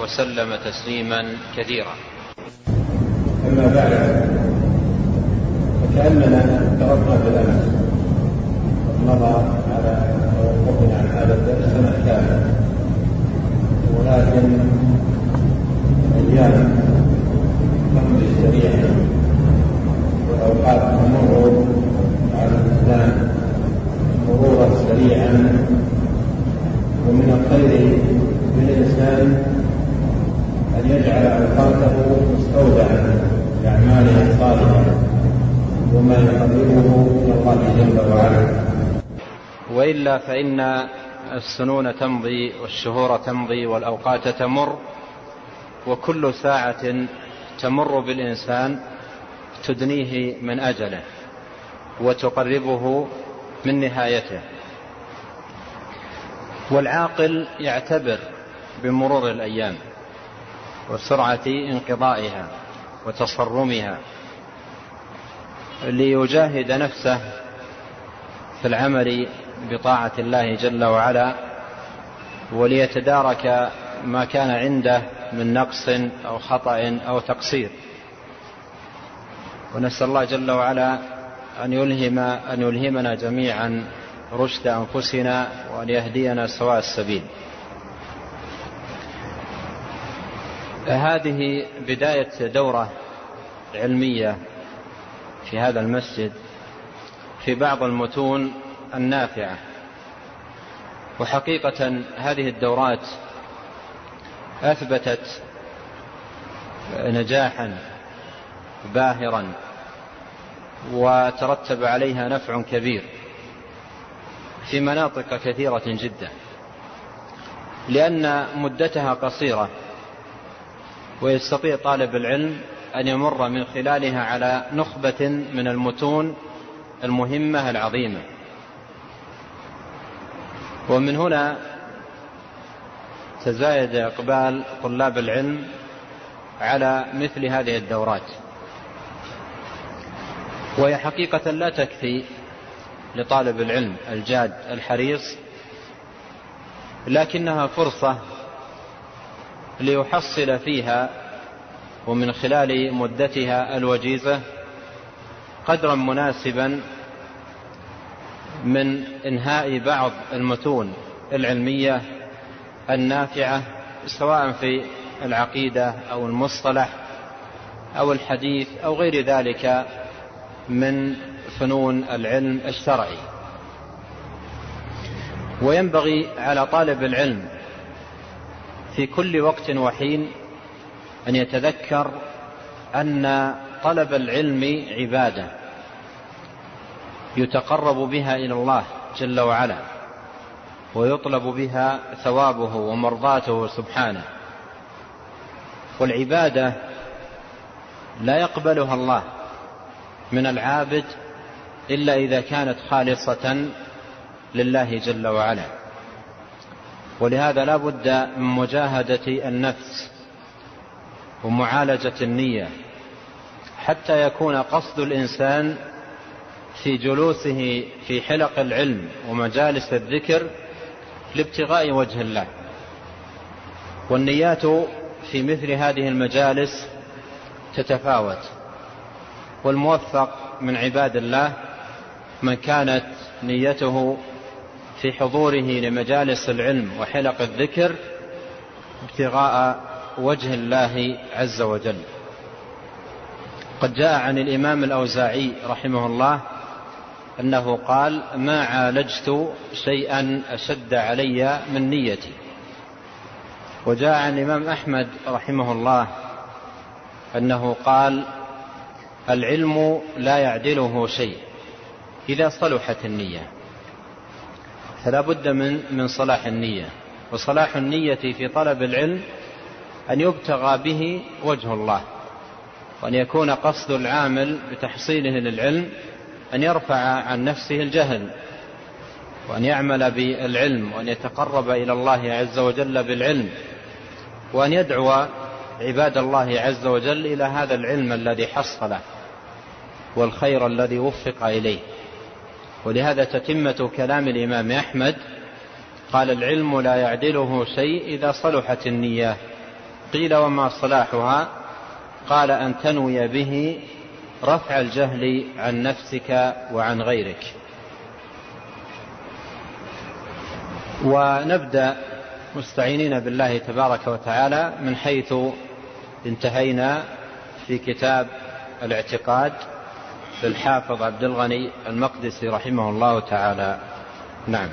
وسلم تسليما كثيرا. أما بعد فكأننا تركنا بالأمس مضى على توقفنا عن هذا الدرس سنة كاملة ولكن أيام تمضي سريعا والأوقات تمر على الإنسان مرورا سريعا ومن الخير بالإنسان أن يجعل أوقاته مستودعا لأعماله الصالحة وما يقربه إلى الله جل وعلا وإلا فإن السنون تمضي والشهور تمضي والأوقات تمر وكل ساعة تمر بالإنسان تدنيه من أجله وتقربه من نهايته. والعاقل يعتبر بمرور الأيام. وسرعة انقضائها وتصرمها ليجاهد نفسه في العمل بطاعة الله جل وعلا وليتدارك ما كان عنده من نقص أو خطأ أو تقصير. ونسأل الله جل وعلا أن يلهم أن يلهمنا جميعا رشد أنفسنا وأن يهدينا سواء السبيل. هذه بداية دورة علمية في هذا المسجد في بعض المتون النافعة. وحقيقة هذه الدورات أثبتت نجاحا باهرا وترتب عليها نفع كبير في مناطق كثيرة جدا لأن مدتها قصيرة. ويستطيع طالب العلم أن يمر من خلالها على نخبة من المتون المهمة العظيمة. ومن هنا تزايد إقبال طلاب العلم على مثل هذه الدورات. وهي حقيقة لا تكفي لطالب العلم الجاد الحريص لكنها فرصة ليحصل فيها ومن خلال مدتها الوجيزة قدرا مناسبا من إنهاء بعض المتون العلمية النافعة سواء في العقيدة أو المصطلح أو الحديث أو غير ذلك من فنون العلم الشرعي. وينبغي على طالب العلم في كل وقت وحين أن يتذكر أن طلب العلم عبادة يتقرب بها إلى الله جل وعلا ويطلب بها ثوابه ومرضاته سبحانه. والعبادة لا يقبلها الله من العابد إلا إذا كانت خالصة لله جل وعلا. ولهذا لا بد من مجاهدة النفس ومعالجة النية حتى يكون قصد الإنسان في جلوسه في حلق العلم ومجالس الذكر لابتغاء وجه الله. والنيات في مثل هذه المجالس تتفاوت. والموفق من عباد الله من كانت نيته في حضوره لمجالس العلم وحلق الذكر ابتغاء وجه الله عز وجل. قد جاء عن الإمام الأوزاعي رحمه الله أنه قال ما عالجت شيئا أشد علي من نيتي. وجاء عن الإمام أحمد رحمه الله أنه قال العلم لا يعدله شيء إذا صلحت النية. فلا بد من من صلاح النية وصلاح النية في طلب العلم أن يبتغى به وجه الله وأن يكون قصد العامل بتحصيله للعلم أن يرفع عن نفسه الجهل وأن يعمل بالعلم وأن يتقرب إلى الله عز وجل بالعلم وأن يدعو عباد الله عز وجل إلى هذا العلم الذي حصله والخير الذي وفق إليه. ولهذا تتمة كلام الإمام أحمد قال العلم لا يعدله شيء إذا صلحت النية. قيل وما صلاحها؟ قال أن تنوي به رفع الجهل عن نفسك وعن غيرك. ونبدأ مستعينين بالله تبارك وتعالى من حيث انتهينا في كتاب الاعتقاد. للحافظ عبد الغني المقدسي رحمه الله تعالى. نعم.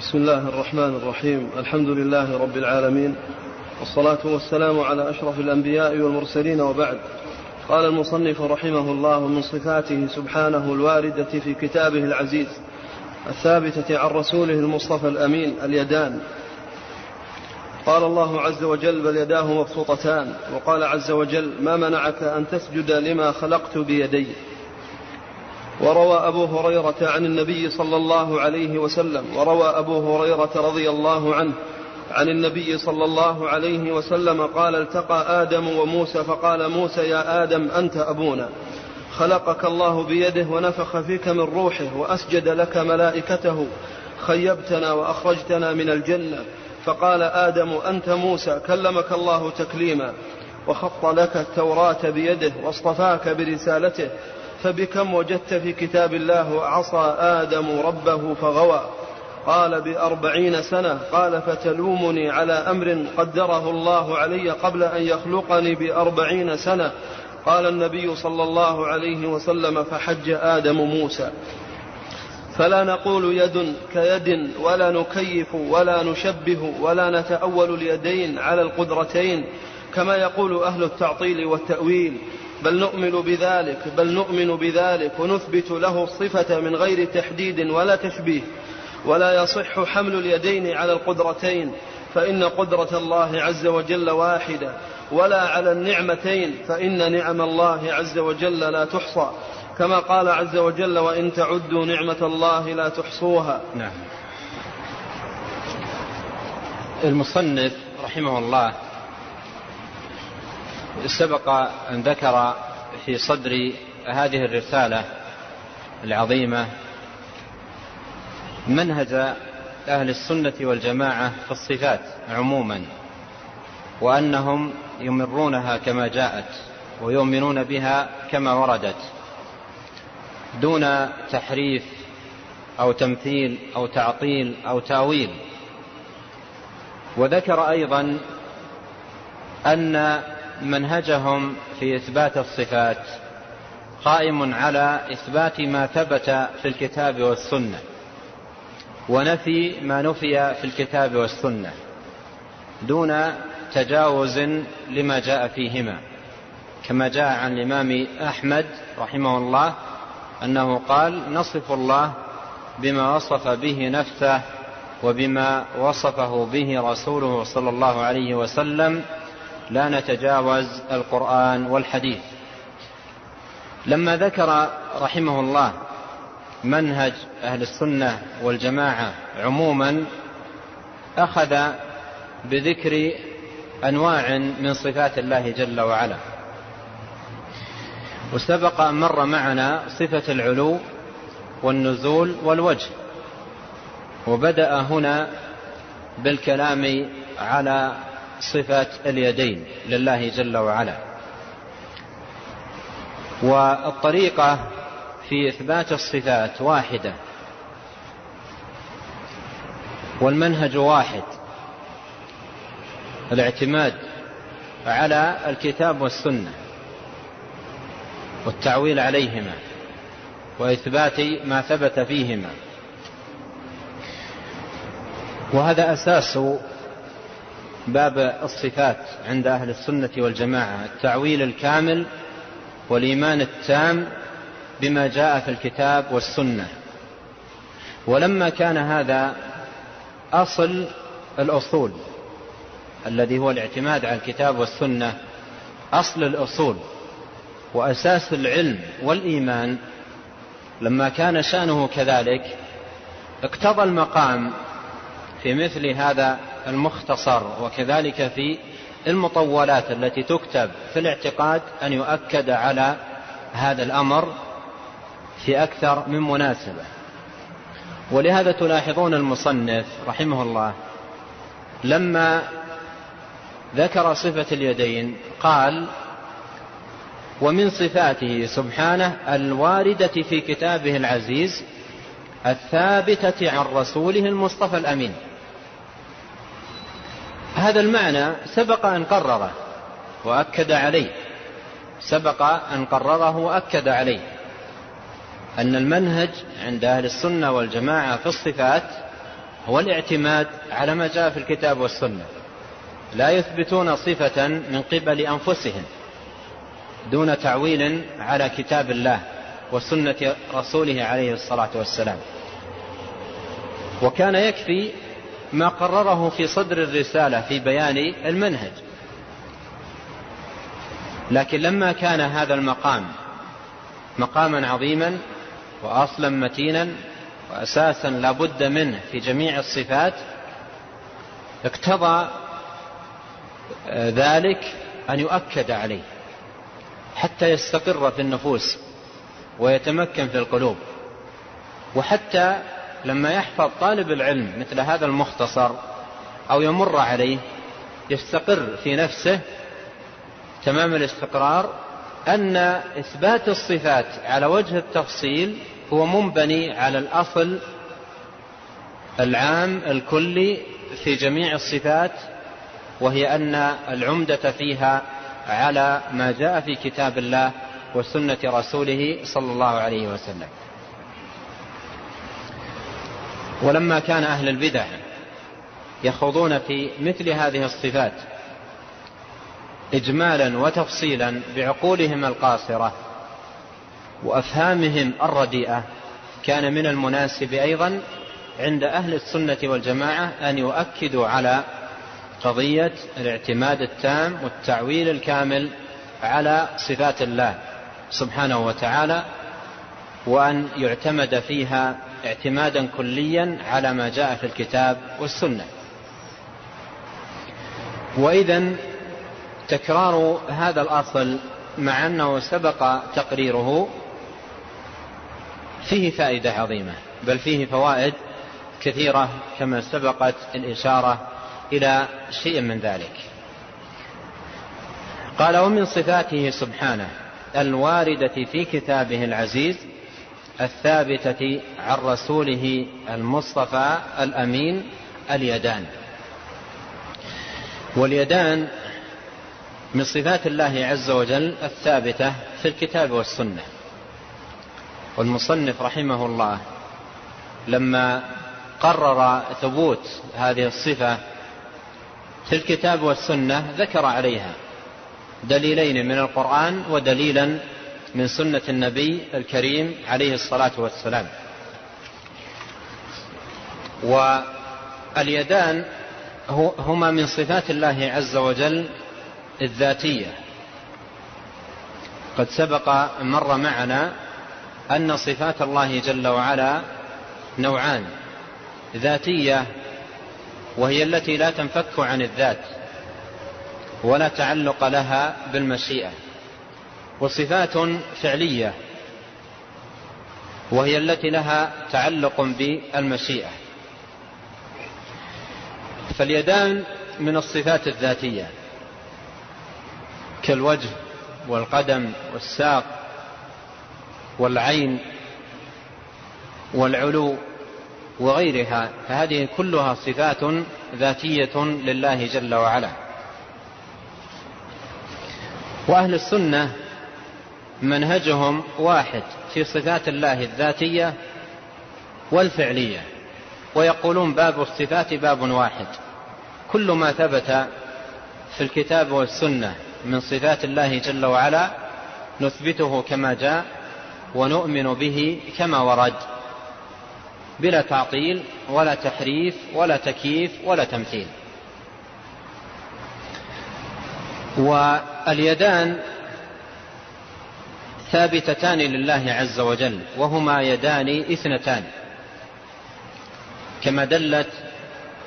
بسم الله الرحمن الرحيم. الحمد لله رب العالمين. والصلاة والسلام على أشرف الأنبياء والمرسلين وبعد. قال المصنف رحمه الله من صفاته سبحانه الواردة في كتابه العزيز الثابتة عن رسوله المصطفى الأمين اليدان. قال الله عز وجل بل يداه مبسوطتان وقال عز وجل ما منعك أن تسجد لما خلقت بيدي وروى أبو هريرة عن النبي صلى الله عليه وسلم وروى أبو هريرة رضي الله عنه عن النبي صلى الله عليه وسلم قال التقى آدم وموسى فقال موسى يا آدم أنت أبونا. خلقك الله بيده ونفخ فيك من روحه وأسجد لك ملائكته خيبتنا وأخرجتنا من الجنة. فقال آدم أنت موسى كلمك الله تكليما وخط لك التوراة بيده واصطفاك برسالته فبكم وجدت في كتاب الله عصى آدم ربه فغوى. قال بأربعين سنة قال فتلومني على أمر قدره الله علي قبل أن يخلقني بأربعين سنة. قال النبي صلى الله عليه وسلم فحج آدم موسى. فلا نقول يد كيد ولا نكيف ولا نشبه ولا نتأول اليدين على القدرتين كما يقول أهل التعطيل والتأويل. بل نؤمن بذلك بل نؤمن بذلك ونثبت له الصفة من غير تحديد ولا تشبيه. ولا يصح حمل اليدين على القدرتين فإن قدرة الله عز وجل واحدة. ولا على النعمتين فإن نعم الله عز وجل لا تحصى. كما قال عز وجل وإن تعدوا نعمة الله لا تحصوها. نعم. المصنف رحمه الله سبق أن ذكر في صدر هذه الرسالة العظيمة منهج أهل السنة والجماعة في الصفات عموما وأنهم يمرونها كما جاءت ويؤمنون بها كما وردت دون تحريف أو تمثيل أو تعطيل أو تأويل. وذكر أيضا أن منهجهم في إثبات الصفات. قائم على إثبات ما ثبت في الكتاب والسنة ونفي ما نفي في الكتاب والسنة دون تجاوز لما جاء فيهما. كما جاء عن الإمام أحمد رحمه الله أنه قال نصف الله بما وصف به نفسه وبما وصفه به رسوله صلى الله عليه وسلم لا نتجاوز القرآن والحديث. لما ذكر رحمه الله منهج أهل السنة والجماعة عموما أخذ بذكر أنواع من صفات الله جل وعلا. وسبق أن مر معنا صفة العلو والنزول والوجه. وبدأ هنا بالكلام على صفة اليدين لله جل وعلا. والطريقة في إثبات الصفات واحدة. والمنهج واحد. الاعتماد على الكتاب والسنة. والتعويل عليهما. وإثبات ما ثبت فيهما. وهذا أساس باب الصفات عند أهل السنة والجماعة التعويل الكامل والإيمان التام بما جاء في الكتاب والسنة. ولما كان هذا أصل الأصول الذي هو الاعتماد على الكتاب والسنة أصل الأصول وأساس العلم والإيمان لما كان شأنه كذلك اقتضى المقام في مثل هذا المختصر وكذلك في المطولات التي تكتب في الاعتقاد أن يؤكد على هذا الأمر في أكثر من مناسبة. ولهذا تلاحظون المصنف رحمه الله لما ذكر صفة اليدين قال ومن صفاته سبحانه الواردة في كتابه العزيز الثابتة عن رسوله المصطفى الأمين. هذا المعنى سبق أن قرره وأكد عليه. سبق أن قرره وأكد عليه. أن المنهج عند أهل السنة والجماعة في الصفات هو الاعتماد على ما جاء في الكتاب والسنة. لا يثبتون صفة من قبل أنفسهم دون تعويل على كتاب الله وسنة رسوله عليه الصلاة والسلام. وكان يكفي ما قرره في صدر الرسالة في بيان المنهج. لكن لما كان هذا المقام مقاما عظيما وأصلا متينا وأساسا لا بد منه في جميع الصفات اقتضى ذلك أن يؤكد عليه حتى يستقر في النفوس ويتمكن في القلوب وحتى لما يحفظ طالب العلم مثل هذا المختصر أو يمر عليه يستقر في نفسه تمام الاستقرار أن إثبات الصفات على وجه التفصيل هو منبني على الأصل العام الكلي في جميع الصفات وهي أن العمدة فيها على ما جاء في كتاب الله وسنة رسوله صلى الله عليه وسلم. ولما كان أهل البدع يخوضون في مثل هذه الصفات إجمالا وتفصيلا بعقولهم القاصرة وأفهامهم الرديئة كان من المناسب أيضا عند أهل السنة والجماعة أن يؤكدوا على قضية الاعتماد التام والتعويل الكامل على صفات الله سبحانه وتعالى وأن يعتمد فيها اعتمادا كليا على ما جاء في الكتاب والسنة. وإذا تكرار هذا الأصل مع أنه سبق تقريره فيه فائدة عظيمة بل فيه فوائد كثيرة كما سبقت الإشارة إلى شيء من ذلك. قال ومن صفاته سبحانه الواردة في كتابه العزيز الثابتة عن رسوله المصطفى الأمين اليدان. واليدان من صفات الله عز وجل الثابتة في الكتاب والسنة. والمصنف رحمه الله لما قرر ثبوت هذه الصفة في الكتاب والسنة ذكر عليها دليلين من القرآن ودليلا من سنة النبي الكريم عليه الصلاة والسلام. واليدان هما من صفات الله عز وجل الذاتية. قد سبق مر معنا أن صفات الله جل وعلا نوعان. ذاتية وهي التي لا تنفك عن الذات ولا تعلق لها بالمشيئة. وصفات فعلية وهي التي لها تعلق بالمشيئة. فاليدان من الصفات الذاتية كالوجه والقدم والساق والعين والعلو وغيرها فهذه كلها صفات ذاتية لله جل وعلا. وأهل السنة منهجهم واحد في صفات الله الذاتية والفعلية ويقولون باب الصفات باب واحد. كل ما ثبت في الكتاب والسنة من صفات الله جل وعلا نثبته كما جاء ونؤمن به كما ورد بلا تعطيل ولا تحريف ولا تكييف ولا تمثيل. واليدان ثابتتان لله عز وجل وهما يدان اثنتان. كما دلت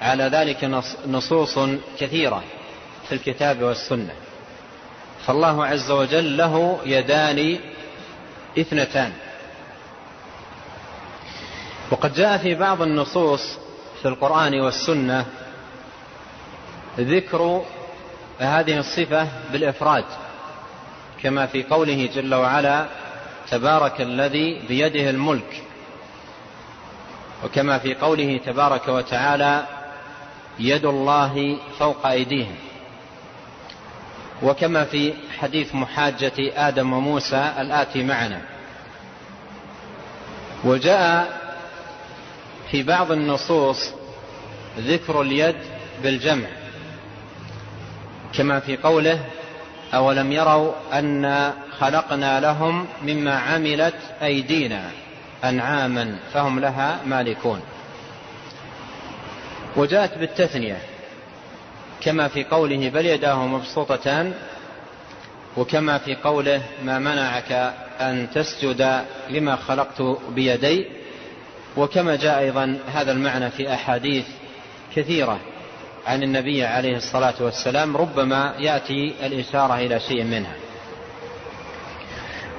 على ذلك نصوص كثيرة في الكتاب والسنة. فالله عز وجل له يدان اثنتان. وقد جاء في بعض النصوص في القرآن والسنة ذكر هذه الصفة بالإفراد. كما في قوله جل وعلا تبارك الذي بيده الملك. وكما في قوله تبارك وتعالى يد الله فوق أيديهم. وكما في حديث محاجة آدم وموسى الآتي معنا. وجاء في بعض النصوص ذكر اليد بالجمع كما في قوله أولم يروا أن خلقنا لهم مما عملت أيدينا أنعاما فهم لها مالكون. وجاءت بالتثنية كما في قوله بل يداه مبسوطتان وكما في قوله ما منعك أن تسجد لما خلقت بيدي وكما جاء أيضا هذا المعنى في أحاديث كثيرة. عن النبي عليه الصلاة والسلام ربما يأتي الإشارة إلى شيء منها.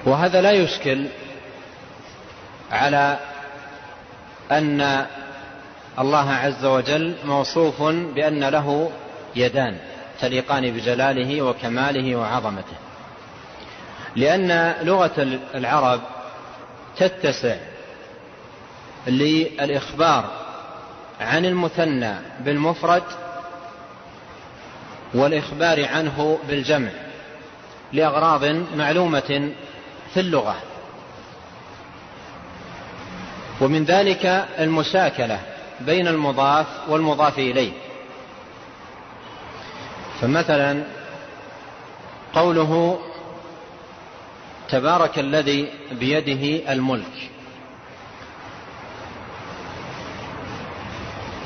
وهذا لا يشكل على أن الله عز وجل موصوف بأن له يدان تليقان بجلاله وكماله وعظمته. لأن لغة العرب تتسع للإخبار عن المثنى بالمفرد والإخبار عنه بالجمع لأغراض معلومة في اللغة. ومن ذلك المشاكلة بين المضاف والمضاف إليه. فمثلا قوله تبارك الذي بيده الملك.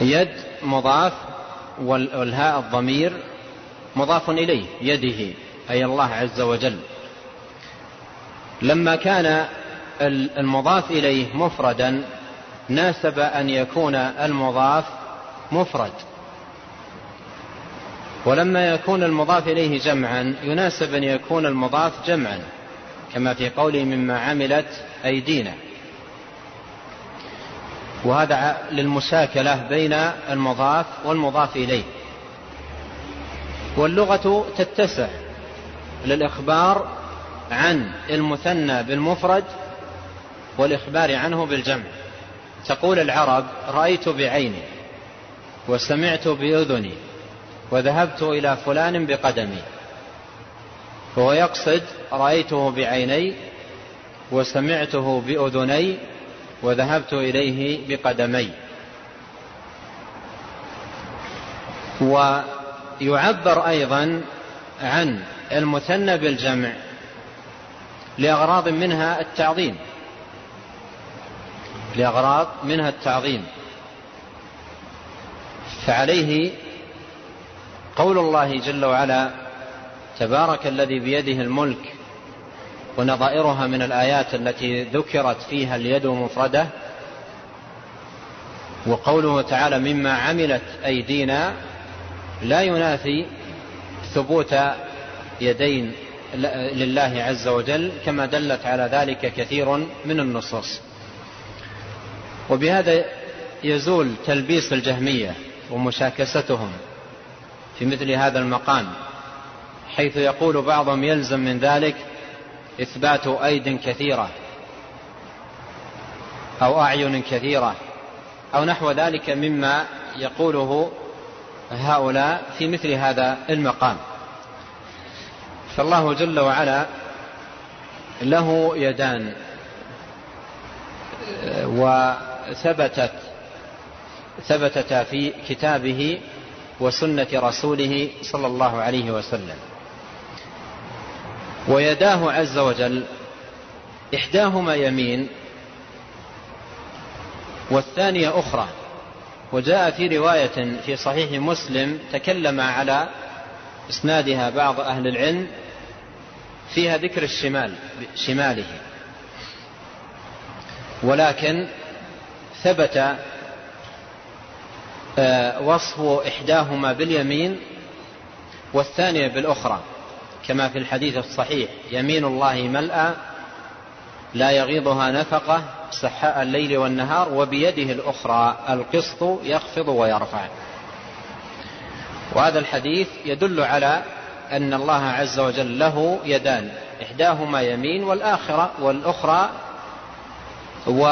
يد مضاف والهاء الضمير مضاف إليه يده أي الله عز وجل. لما كان المضاف إليه مفردا ناسب أن يكون المضاف مفرد. ولما يكون المضاف إليه جمعا يناسب أن يكون المضاف جمعا كما في قوله مما عملت أيدينا. وهذا للمشاكلة بين المضاف والمضاف إليه. واللغة تتسع للإخبار عن المثنى بالمفرد والإخبار عنه بالجمع. تقول العرب رأيت بعيني وسمعت بأذني وذهبت إلى فلان بقدمي. فهو يقصد رأيته بعيني وسمعته بأذني وذهبت إليه بقدمي. ويعبر أيضا عن المثنى بالجمع لأغراض منها التعظيم. لأغراض منها التعظيم. فعليه قول الله جل وعلا تبارك الذي بيده الملك ونظائرها من الآيات التي ذكرت فيها اليد مفردة وقوله تعالى مما عملت أيدينا لا ينافي ثبوت يدين لله عز وجل كما دلت على ذلك كثير من النصوص. وبهذا يزول تلبيس الجهمية ومشاكستهم في مثل هذا المقام حيث يقول بعضهم يلزم من ذلك إثبات أيد كثيرة أو أعين كثيرة أو نحو ذلك مما يقوله هؤلاء في مثل هذا المقام. فالله جل وعلا له يدان وثبتت ثبتتا في كتابه وسنة رسوله صلى الله عليه وسلم. ويداه عز وجل إحداهما يمين والثانية أخرى. وجاء في رواية في صحيح مسلم تكلم على إسنادها بعض أهل العلم فيها ذكر الشمال شماله. ولكن ثبت آه، وصف إحداهما باليمين والثانية بالأخرى كما في الحديث الصحيح يمين الله ملأى لا يغيضها نفقة سحاء الليل والنهار وبيده الأخرى القسط يخفض ويرفع. وهذا الحديث يدل على أن الله عز وجل له يدان إحداهما يمين والآخرة والأخرى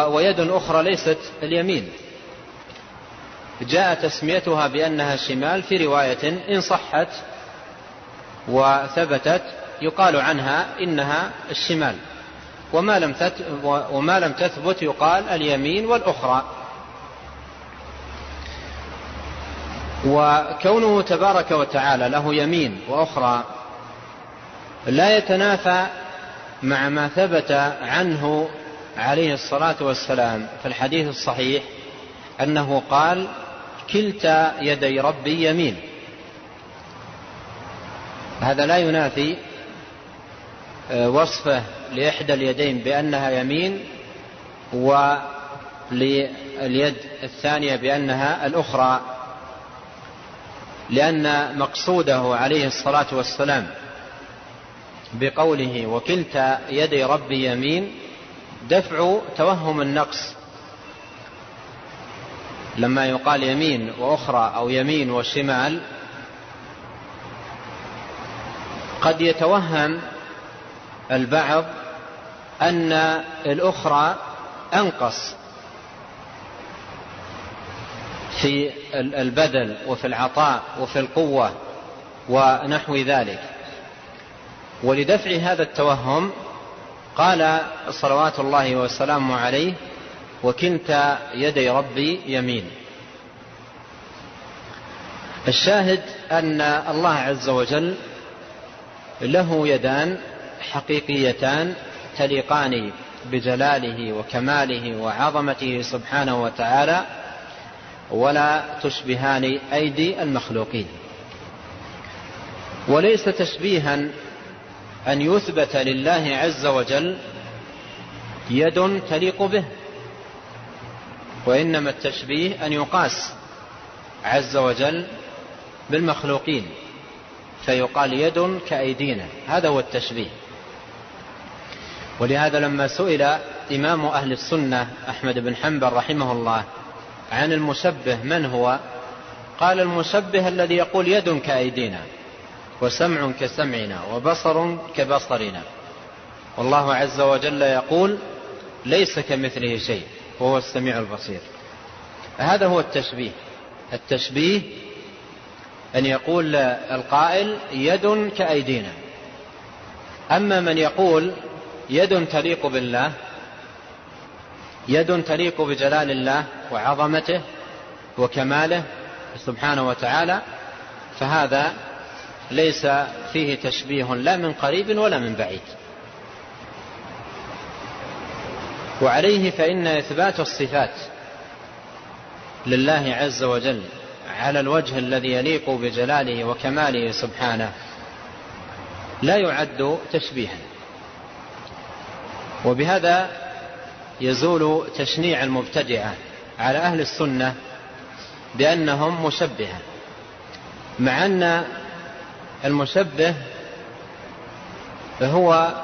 ويد أخرى ليست اليمين. جاء تسميتها بأنها شمال في رواية إن صحت وثبتت يقال عنها إنها الشمال. وما لم وما لم تثبت يقال اليمين والأخرى. وكونه تبارك وتعالى له يمين وأخرى لا يتنافى مع ما ثبت عنه عليه الصلاة والسلام في الحديث الصحيح أنه قال كلتا يدي ربي يمين. هذا لا ينافي وصفة لإحدى اليدين بأنها يمين ولليد الثانية بأنها الأخرى لأن مقصوده عليه الصلاة والسلام بقوله وكلتا يدي ربي يمين دفع توهم النقص. لما يقال يمين وأخرى أو يمين وشمال قد يتوهم البعض أن الأخرى أنقص في البدل وفي العطاء وفي القوة ونحو ذلك. ولدفع هذا التوهم قال صلوات الله وسلامه عليه وكلتا يدي ربي يمين الشاهد أن الله عز وجل له يدان حقيقيتان تليقان بجلاله وكماله وعظمته سبحانه وتعالى ولا تشبهان أيدي المخلوقين. وليس تشبيها أن يثبت لله عز وجل يد تليق به وإنما التشبيه أن يقاس عز وجل بالمخلوقين فيقال يد كأيدينا. هذا هو التشبيه. ولهذا لما سئل إمام أهل السنة أحمد بن حنبل رحمه الله عن المشبه من هو؟ قال المشبه الذي يقول يد كأيدينا وسمع كسمعنا وبصر كبصرنا. والله عز وجل يقول ليس كمثله شيء وهو السميع البصير. هذا هو التشبيه. التشبيه أن يقول القائل يد كأيدينا. أما من يقول يد تليق بالله يد تليق بجلال الله وعظمته وكماله سبحانه وتعالى فهذا ليس فيه تشبيه لا من قريب ولا من بعيد. وعليه فإن إثبات الصفات لله عز وجل على الوجه الذي يليق بجلاله وكماله سبحانه لا يعد تشبيها. وبهذا يزول تشنيع المبتدعة على أهل السنة بأنهم مشبهة مع أن المشبه هو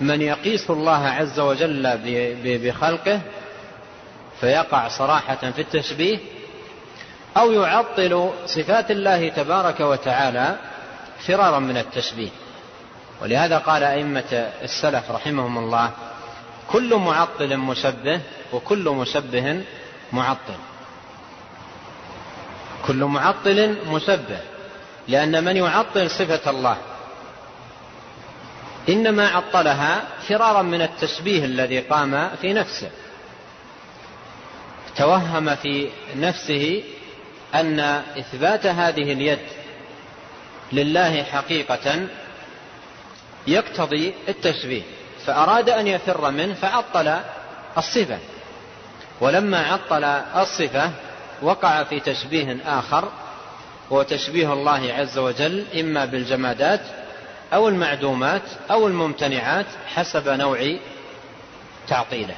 من يقيس الله عز وجل بخلقه فيقع صراحة في التشبيه أو يعطل صفات الله تبارك وتعالى فرارا من التشبيه. ولهذا قال أئمة السلف رحمهم الله كل معطل مشبه وكل مشبه معطل. كل معطل مشبه لأن من يعطل صفة الله إنما عطلها فرارا من التشبيه الذي قام في نفسه. توهم في نفسه أن إثبات هذه اليد لله حقيقة يقتضي التشبيه. فأراد أن يفر منه فعطل الصفة. ولما عطل الصفة وقع في تشبيه آخر هو تشبيه الله عز وجل إما بالجمادات أو المعدومات أو الممتنعات حسب نوع تعطيله.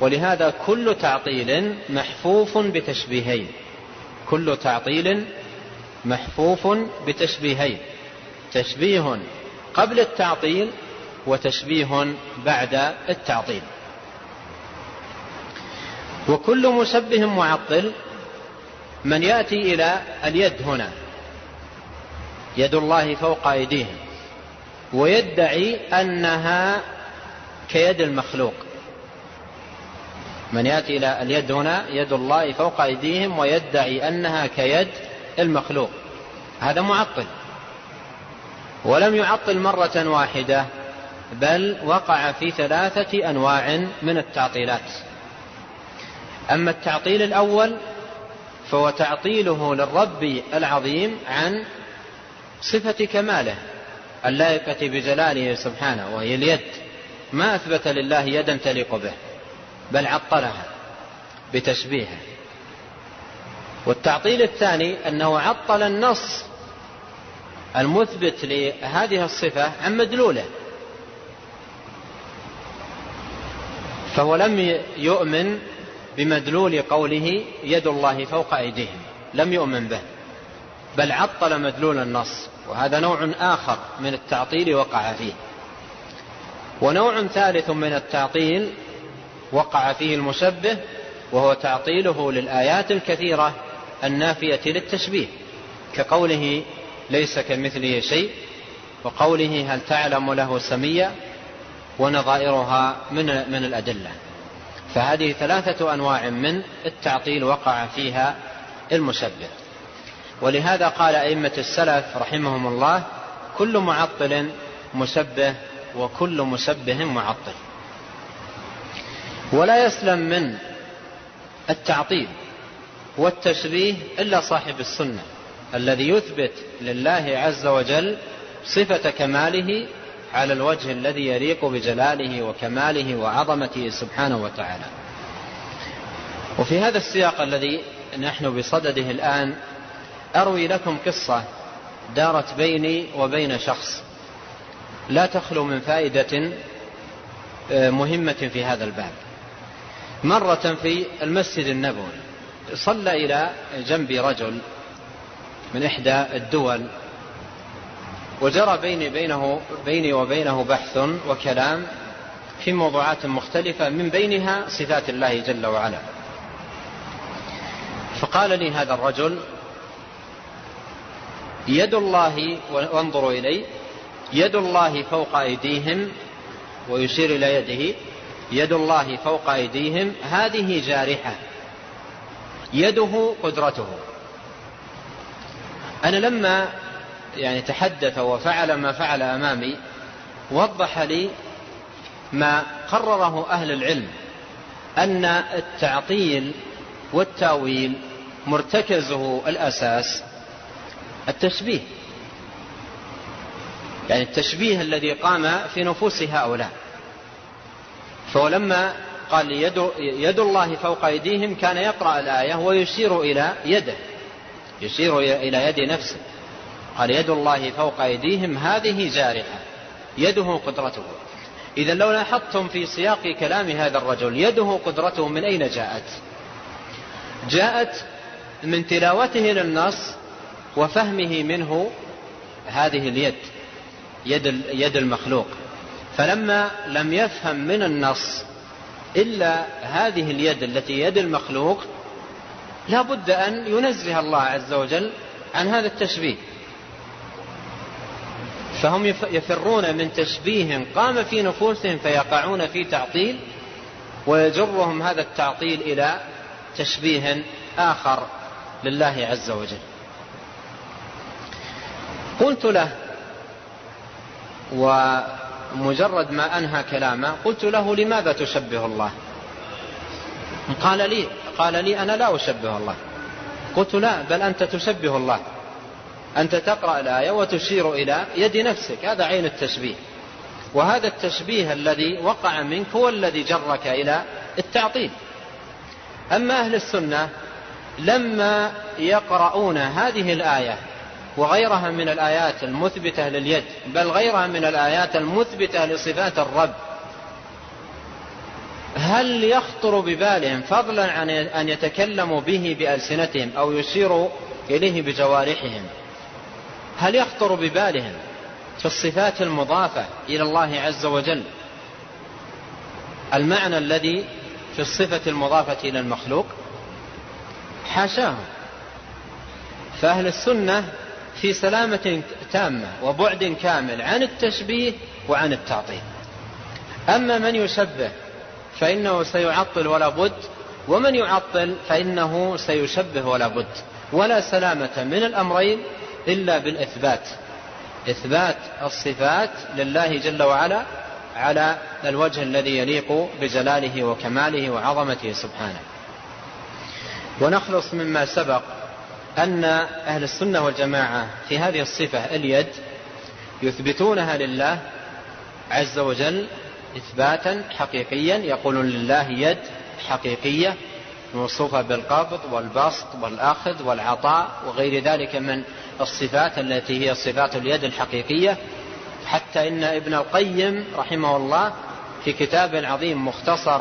ولهذا كل تعطيل محفوف بتشبيهين. كل تعطيل محفوف بتشبيهين. تشبيه قبل التعطيل وتشبيه بعد التعطيل. وكل مشبه معطل من يأتي إلى اليد هنا. يد الله فوق أيديهم. ويدعي أنها كيد المخلوق. من يأتي إلى اليد هنا يد الله فوق أيديهم ويدعي أنها كيد المخلوق. هذا معطل. ولم يعطل مرة واحدة بل وقع في ثلاثة أنواع من التعطيلات. أما التعطيل الأول فهو تعطيله للرب العظيم عن صفة كماله اللائقة بجلاله سبحانه وهي اليد. ما أثبت لله يدا تليق به بل عطلها بتشبيهه. والتعطيل الثاني أنه عطل النص المثبت لهذه الصفة عن مدلوله. فهو لم يؤمن بمدلول قوله يد الله فوق أيديهم. لم يؤمن به. بل عطل مدلول النص. وهذا نوع آخر من التعطيل وقع فيه. ونوع ثالث من التعطيل وقع فيه المشبه وهو تعطيله للآيات الكثيرة النافية للتشبيه كقوله ليس كمثله شيء وقوله هل تعلم له سميا ونظائرها من من الأدلة. فهذه ثلاثة أنواع من التعطيل وقع فيها المشبه. ولهذا قال أئمة السلف رحمهم الله كل معطل مشبه وكل مشبه معطل. ولا يسلم من التعطيل والتشبيه إلا صاحب السنة. الذي يثبت لله عز وجل صفة كماله على الوجه الذي يليق بجلاله وكماله وعظمته سبحانه وتعالى. وفي هذا السياق الذي نحن بصدده الآن أروي لكم قصة دارت بيني وبين شخص. لا تخلو من فائدة آه، مهمة في هذا الباب. مرة في المسجد النبوي صلى إلى جنبي رجل من إحدى الدول. وجرى بيني بينه بيني وبينه بحث وكلام في موضوعات مختلفة من بينها صفات الله جل وعلا. فقال لي هذا الرجل يد الله وانظروا إلي يد الله فوق أيديهم ويشير إلى يده يد الله فوق أيديهم هذه جارحة يده قدرته. أنا لما يعني تحدث وفعل ما فعل أمامي وضح لي ما قرره أهل العلم أن التعطيل والتأويل مرتكزه الأساس التشبيه. يعني التشبيه الذي قام في نفوس هؤلاء. فهو لما قال يد, يد الله فوق أيديهم كان يقرأ الآية ويشير إلى يده. يشير إلى يد نفسه. قال يد الله فوق أيديهم هذه جارحة. يده قدرته. إذا لو لاحظتم في سياق كلام هذا الرجل يده قدرته من أين جاءت؟ جاءت من تلاوته للنص وفهمه منه هذه اليد يد, يد المخلوق. فلما لم يفهم من النص إلا هذه اليد التي يد المخلوق لا بد أن ينزه الله عز وجل عن هذا التشبيه. فهم يفرون من تشبيه قام في نفوسهم فيقعون في تعطيل ويجرهم هذا التعطيل إلى تشبيه آخر لله عز وجل. قلت له مجرد ما أنهى كلامه قلت له لماذا تشبه الله؟ قال لي قال لي أنا لا أشبه الله. قلت لا بل أنت تشبه الله. أنت تقرأ الآية وتشير إلى يد نفسك. هذا عين التشبيه. وهذا التشبيه الذي وقع منك هو الذي جرك إلى التعطيل. أما أهل السنة لما يقرؤون هذه الآية وغيرها من الآيات المثبتة لليد بل غيرها من الآيات المثبتة لصفات الرب هل يخطر ببالهم فضلا عن أن يتكلموا به بألسنتهم أو يشيروا إليه بجوارحهم؟ هل يخطر ببالهم في الصفات المضافة إلى الله عز وجل المعنى الذي في الصفة المضافة إلى المخلوق؟ حاشاه فأهل السنة في سلامة تامة وبعد كامل عن التشبيه وعن التعطيل. أما من يشبه فإنه سيعطل ولا بد ومن يعطل فإنه سيشبه ولا بد. ولا سلامة من الأمرين إلا بالإثبات. إثبات الصفات لله جل وعلا على الوجه الذي يليق بجلاله وكماله وعظمته سبحانه. ونخلص مما سبق أن أهل السنة والجماعة في هذه الصفة اليد يثبتونها لله عز وجل إثباتا حقيقيا يقولون لله يد حقيقية موصوفة بالقبض والبسط والأخذ والعطاء وغير ذلك من الصفات التي هي صفات اليد الحقيقية. حتى إن ابن القيم رحمه الله في كتاب العظيم مختصر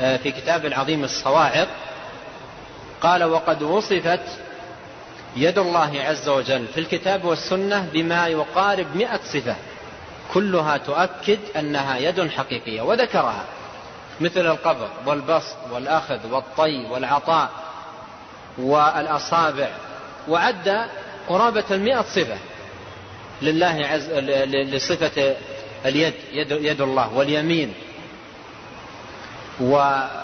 آه، في كتاب العظيم الصواعق قال وقد وصفت يد الله عز وجل في الكتاب والسنة بما يقارب مئة صفة. كلها تؤكد أنها يد حقيقية وذكرها مثل القبض والبسط والأخذ والطي والعطاء والأصابع. وعد قرابة المئة صفة لله عز لصفة اليد يد, يد الله واليمين. وذكر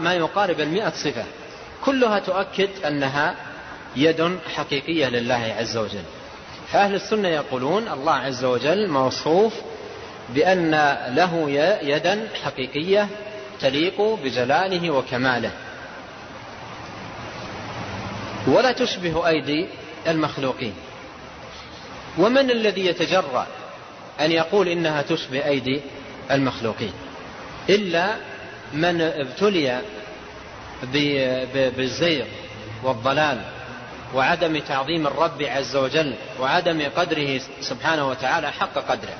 ما يقارب المئة صفة. كلها تؤكد أنها يد حقيقية لله عز وجل. فأهل السنة يقولون الله عز وجل موصوف بأن له يدا حقيقية تليق بجلاله وكماله. ولا تشبه أيدي المخلوقين. ومن الذي يتجرأ أن يقول إنها تشبه أيدي المخلوقين؟ إلا من ابتلي بالزيغ والضلال وعدم تعظيم الرب عز وجل وعدم قدره سبحانه وتعالى حق قدره.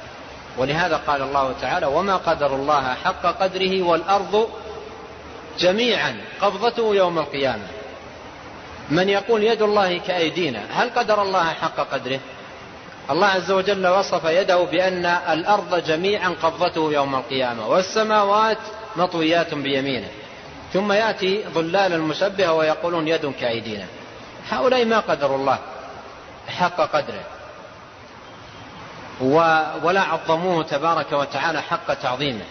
ولهذا قال الله تعالى وما قدر الله حق قدره والأرض جميعا قبضته يوم القيامة. من يقول يد الله كأيدينا هل قدر الله حق قدره؟ الله عز وجل وصف يده بأن الأرض جميعا قبضته يوم القيامة والسماوات مطويات بيمينه. ثم يأتي ظلال المشبهة ويقولون يد كأيدينا. هؤلاء ما قدروا الله حق قدره. ولا عظموه تبارك وتعالى حق تعظيمه.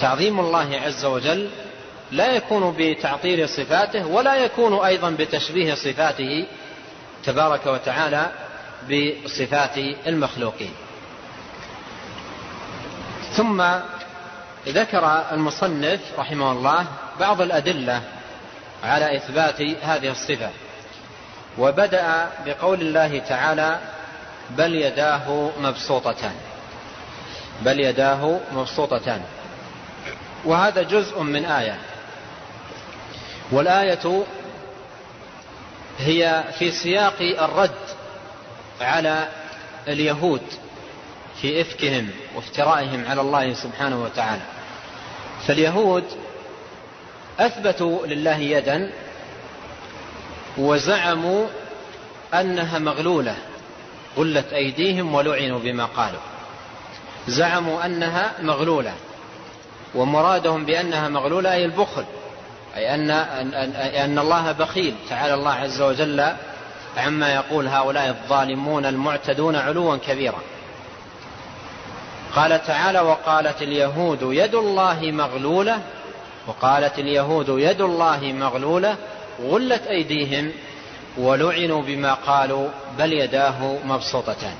تعظيم الله عز وجل لا يكون بتعطيل صفاته ولا يكون أيضا بتشبيه صفاته تبارك وتعالى بصفات المخلوقين. ثم ذكر المصنف رحمه الله بعض الأدلة على إثبات هذه الصفة. وبدأ بقول الله تعالى بل يداه مبسوطتان. بل يداه مبسوطتان. وهذا جزء من آية. والآية هي في سياق الرد على اليهود في إفكهم وافترائهم على الله سبحانه وتعالى. فاليهود أثبتوا لله يدا وزعموا أنها مغلولة غلت أيديهم ولعنوا بما قالوا. زعموا أنها مغلولة ومرادهم بأنها مغلولة أي البخل أي أن, أن الله بخيل. تعالى الله عز وجل عما يقول هؤلاء الظالمون المعتدون علوا كبيرا. قال تعالى وقالت اليهود يد الله مغلولة وقالت اليهود يد الله مغلولة غلت أيديهم ولعنوا بما قالوا بل يداه مبسوطتان.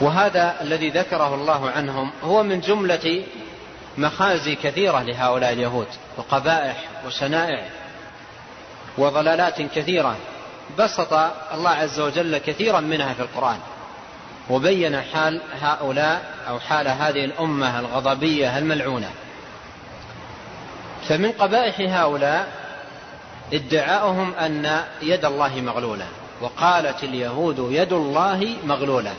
وهذا الذي ذكره الله عنهم هو من جملة مخازي كثيرة لهؤلاء اليهود وقبائح وشنائع وضلالات كثيرة بسط الله عز وجل كثيرا منها في القرآن وبين حال هؤلاء أو حال هذه الأمة الغضبية الملعونة. فمن قبائح هؤلاء ادعاؤهم أن يد الله مغلولة وقالت اليهود يد الله مغلولة.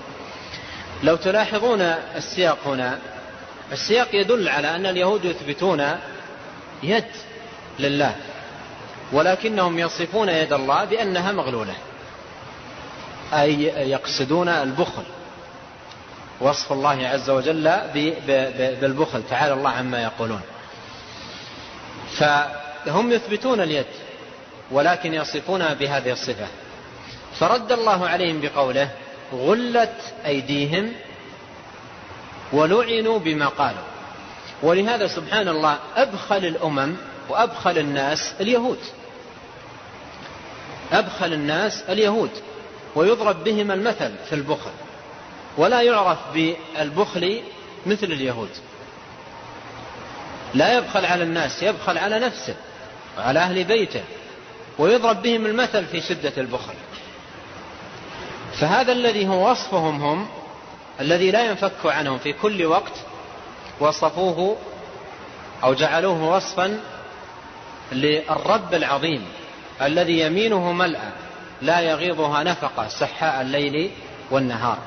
لو تلاحظون السياق هنا السياق يدل على أن اليهود يثبتون يد لله ولكنهم يصفون يد الله بأنها مغلولة أي يقصدون البخل. وصف الله عز وجل بالبخل تعالى الله عما يقولون. فهم يثبتون اليد ولكن يصفونها بهذه الصفة. فرد الله عليهم بقوله غلت أيديهم ولعنوا بما قالوا. ولهذا سبحان الله أبخل الأمم وأبخل الناس اليهود. أبخل الناس اليهود ويضرب بهم المثل في البخل ولا يعرف بالبخل مثل اليهود. لا يبخل على الناس يبخل على نفسه وعلى أهل بيته ويضرب بهم المثل في شدة البخل. فهذا الذي هو وصفهم هم الذي لا ينفك عنهم في كل وقت وصفوه أو جعلوه وصفا للرب العظيم الذي يمينه ملأى لا يغيضها نفقة سحاء الليل والنهار.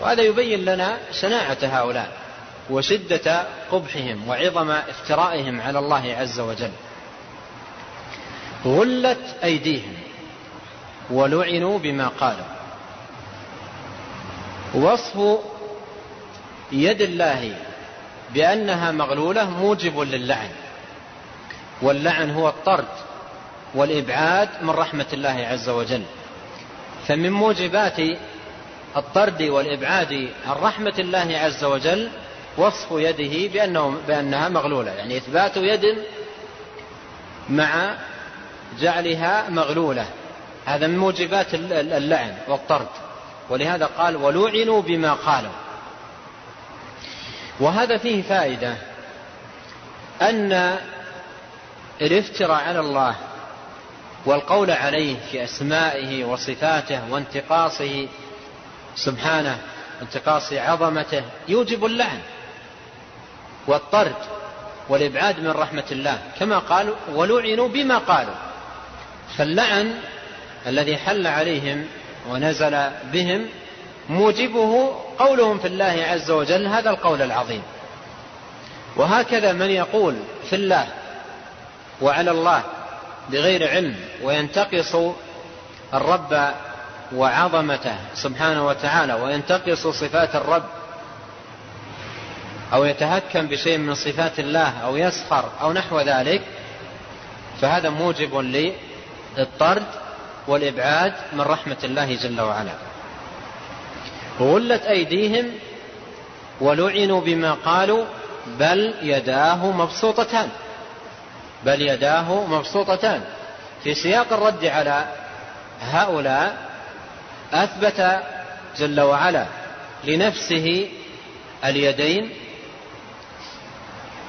وهذا يبين لنا شناعة هؤلاء. وشدة قبحهم وعظم افترائهم على الله عز وجل. غلت أيديهم ولعنوا بما قالوا. وصف يد الله بأنها مغلولة موجب للعن. واللعن هو الطرد والإبعاد من رحمة الله عز وجل. فمن موجبات الطرد والإبعاد عن رحمة الله عز وجل وصف يده بأنه بأنها مغلولة. يعني إثبات يد مع جعلها مغلولة. هذا من موجبات اللعن والطرد. ولهذا قال ولعنوا بما قالوا. وهذا فيه فائدة. أن الافتراء على الله والقول عليه في أسمائه وصفاته وانتقاصه سبحانه انتقاص عظمته يوجب اللعن. والطرد والإبعاد من رحمة الله كما قال ولعنوا بما قالوا. فاللعن الذي حل عليهم ونزل بهم موجبه قولهم في الله عز وجل هذا القول العظيم. وهكذا من يقول في الله وعلى الله بغير علم وينتقص الرب وعظمته سبحانه وتعالى وينتقص صفات الرب أو يتهكم بشيء من صفات الله أو يسخر أو نحو ذلك فهذا موجب للطرد والإبعاد من رحمة الله جل وعلا. غلت أيديهم ولعنوا بما قالوا بل يداه مبسوطتان. بل يداه مبسوطتان. في سياق الرد على هؤلاء أثبت جل وعلا لنفسه اليدين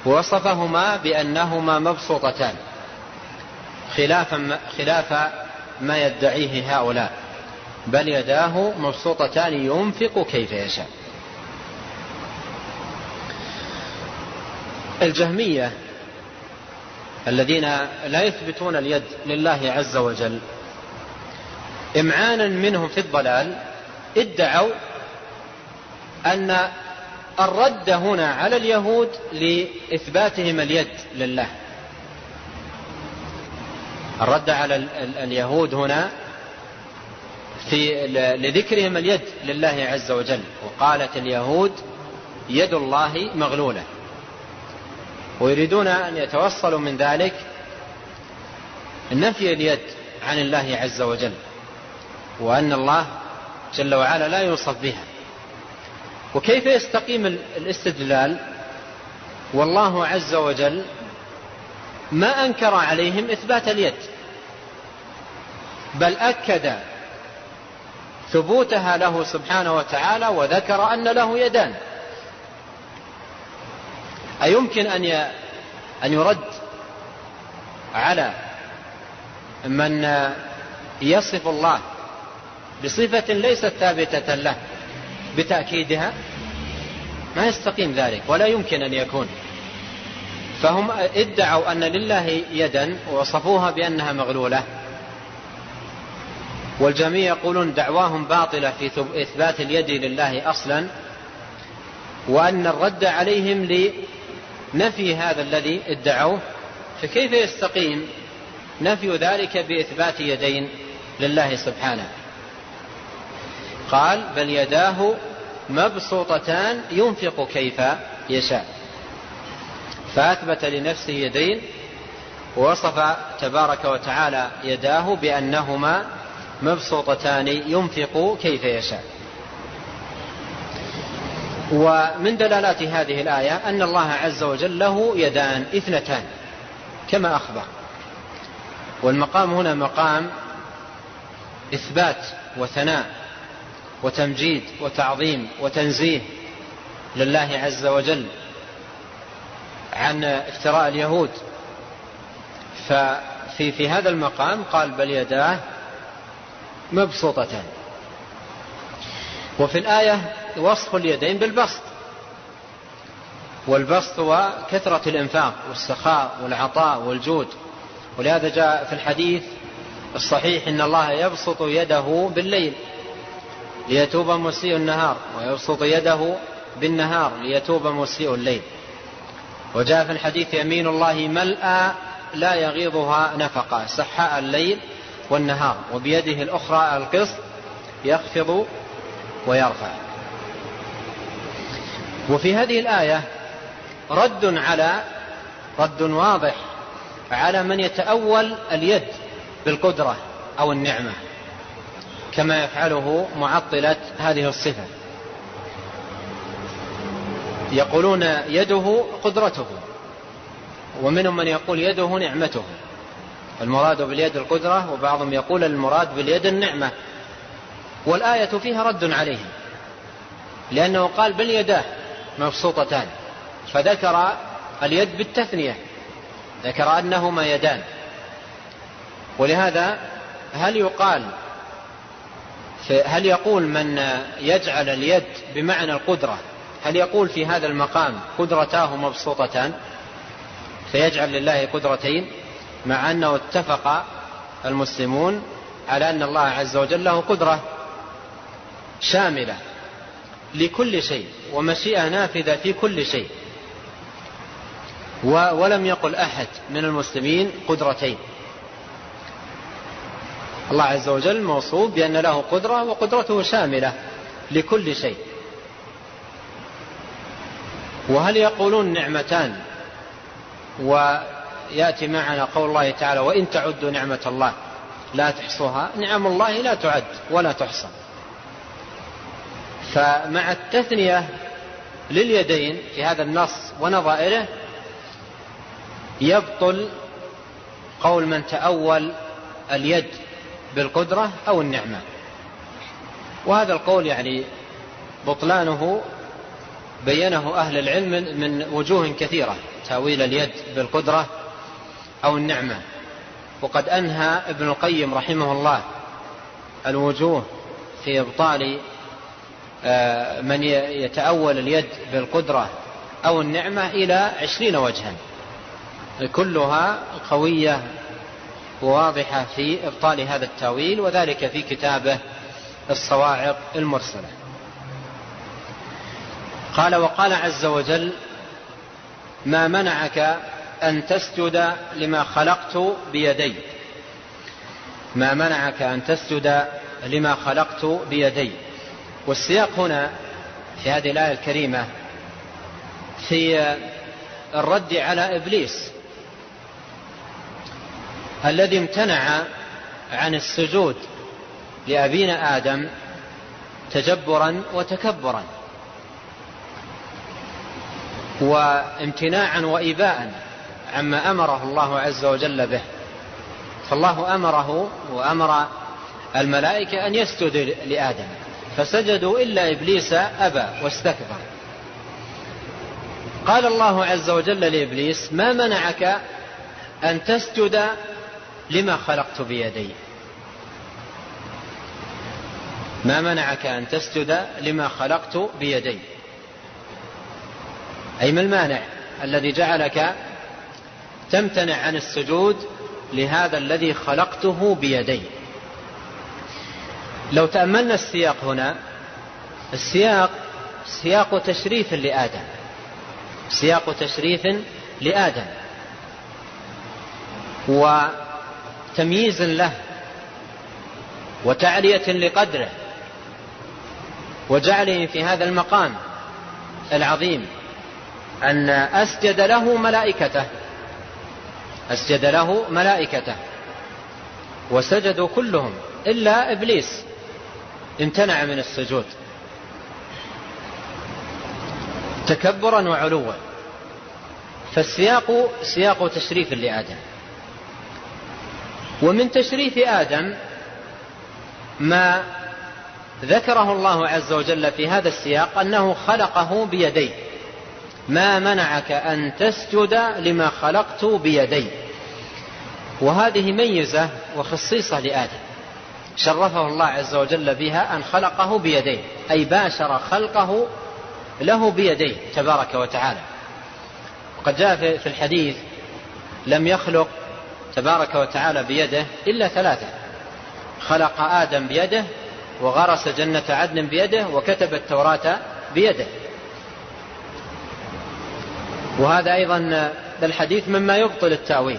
وصفهما بأنهما مبسوطتان خلافا خلاف ما يدعيه هؤلاء بل يداه مبسوطتان ينفق كيف يشاء. الجهمية الذين لا يثبتون اليد لله عز وجل إمعانا منهم في الضلال ادعوا أن الرد هنا على اليهود لإثباتهم اليد لله. الرد على اليهود هنا في لذكرهم اليد لله عز وجل. وقالت اليهود يد الله مغلولة. ويريدون أن يتوصلوا من ذلك نفي اليد عن الله عز وجل. وأن الله جل وعلا لا يوصف بها. وكيف يستقيم الاستدلال؟ والله عز وجل ما أنكر عليهم إثبات اليد بل أكد ثبوتها له سبحانه وتعالى وذكر أن له يدان. أيمكن أن أن يرد على من يصف الله بصفة ليست ثابتة له؟ بتأكيدها؟ ما يستقيم ذلك ولا يمكن أن يكون. فهم ادعوا أن لله يدا ووصفوها بأنها مغلولة. والجميع يقولون دعواهم باطلة في إثبات اليد لله أصلا وأن الرد عليهم لنفي هذا الذي ادعوه. فكيف يستقيم نفي ذلك بإثبات يدين لله سبحانه؟ قال بل يداه مبسوطتان ينفق كيف يشاء. فأثبت لنفسه يدين ووصف تبارك وتعالى يداه بأنهما مبسوطتان ينفق كيف يشاء. ومن دلالات هذه الآية أن الله عز وجل له يدان اثنتان كما أخبر. والمقام هنا مقام إثبات وثناء. وتمجيد وتعظيم وتنزيه لله عز وجل عن افتراء اليهود. ففي في هذا المقام قال بل يداه مبسوطتان. وفي الآية وصف اليدين بالبسط. والبسط هو كثرة الإنفاق والسخاء والعطاء والجود. ولهذا جاء في الحديث الصحيح إن الله يبسط يده بالليل. ليتوب مسيء النهار ويبسط يده بالنهار ليتوب مسيء الليل. وجاء في الحديث يمين الله ملأى لا يغيضها نفقا سحاء الليل والنهار وبيده الأخرى القسط يخفض ويرفع. وفي هذه الآية رد على رد واضح على من يتأول اليد بالقدرة أو النعمة. كما يفعله معطلة هذه الصفة. يقولون يده قدرته ومنهم من يقول يده نعمته. المراد باليد القدرة وبعضهم يقول المراد باليد النعمة. والآية فيها رد عليهم لأنه قال بل يداه مبسوطتان. فذكر اليد بالتثنية ذكر أنهما يدان. ولهذا هل يقال هل يقول من يجعل اليد بمعنى القدرة؟ هل يقول في هذا المقام قدرتاه مبسوطتان؟ فيجعل لله قدرتين مع أنه اتفق المسلمون على أن الله عز وجل له قدرة شاملة لكل شيء ومشيئة نافذة في كل شيء. ولم يقل أحد من المسلمين قدرتين. الله عز وجل موصوف بأن له قدرة وقدرته شاملة لكل شيء. وهل يقولون نعمتان؟ ويأتي معنا قول الله تعالى وإن تعدوا نعمة الله لا تحصوها. نعم الله لا تعد ولا تحصى. فمع التثنية لليدين في هذا النص ونظائره يبطل قول من تأول اليد بالقدرة أو النعمة. وهذا القول يعني بطلانه بينه أهل العلم من وجوه كثيرة تأويل اليد بالقدرة أو النعمة. وقد أنهى ابن القيم رحمه الله الوجوه في إبطال آه، من يتأول اليد بالقدرة أو النعمة إلى عشرين وجها. كلها قوية وواضحة في إبطال هذا التأويل وذلك في كتابه الصواعق المرسلة. قال وقال عز وجل ما منعك أن تسجد لما خلقت بيدي ما منعك أن تسجد لما خلقت بيدي والسياق هنا في هذه الآية الكريمة في الرد على إبليس الذي امتنع عن السجود لأبينا آدم تجبرا وتكبرا وامتناعا وإباء عما أمره الله عز وجل به. فالله أمره وأمر الملائكة أن يسجدوا لآدم فسجدوا إلا إبليس أبى واستكبر. قال الله عز وجل لإبليس ما منعك أن تسجد لما خلقت بيدي؟ ما منعك أن تسجد لما خلقت بيدي؟ أي ما المانع الذي جعلك تمتنع عن السجود لهذا الذي خلقته بيدي؟ لو تأملنا السياق هنا السياق سياق تشريف لآدم. سياق تشريف لآدم. وتمييز له وتعلية لقدره وجعله في هذا المقام العظيم أن أسجد له ملائكته أسجد له ملائكته وسجدوا كلهم إلا إبليس امتنع من السجود. تكبرا وعلوا. فالسياق سياق تشريف لآدم. ومن تشريف آدم ما ذكره الله عز وجل في هذا السياق أنه خلقه بيديه. ما منعك أن تسجد لما خلقت بيدي وهذه ميزة وخصيصة لآدم. شرفه الله عز وجل بها أن خلقه بيديه. أي باشر خلقه له بيديه تبارك وتعالى. وقد جاء في الحديث لم يخلق تبارك وتعالى بيده إلا ثلاثة. خلق آدم بيده وغرس جنة عدن بيده وكتب التوراة بيده. وهذا أيضا الحديث مما يبطل التأويل.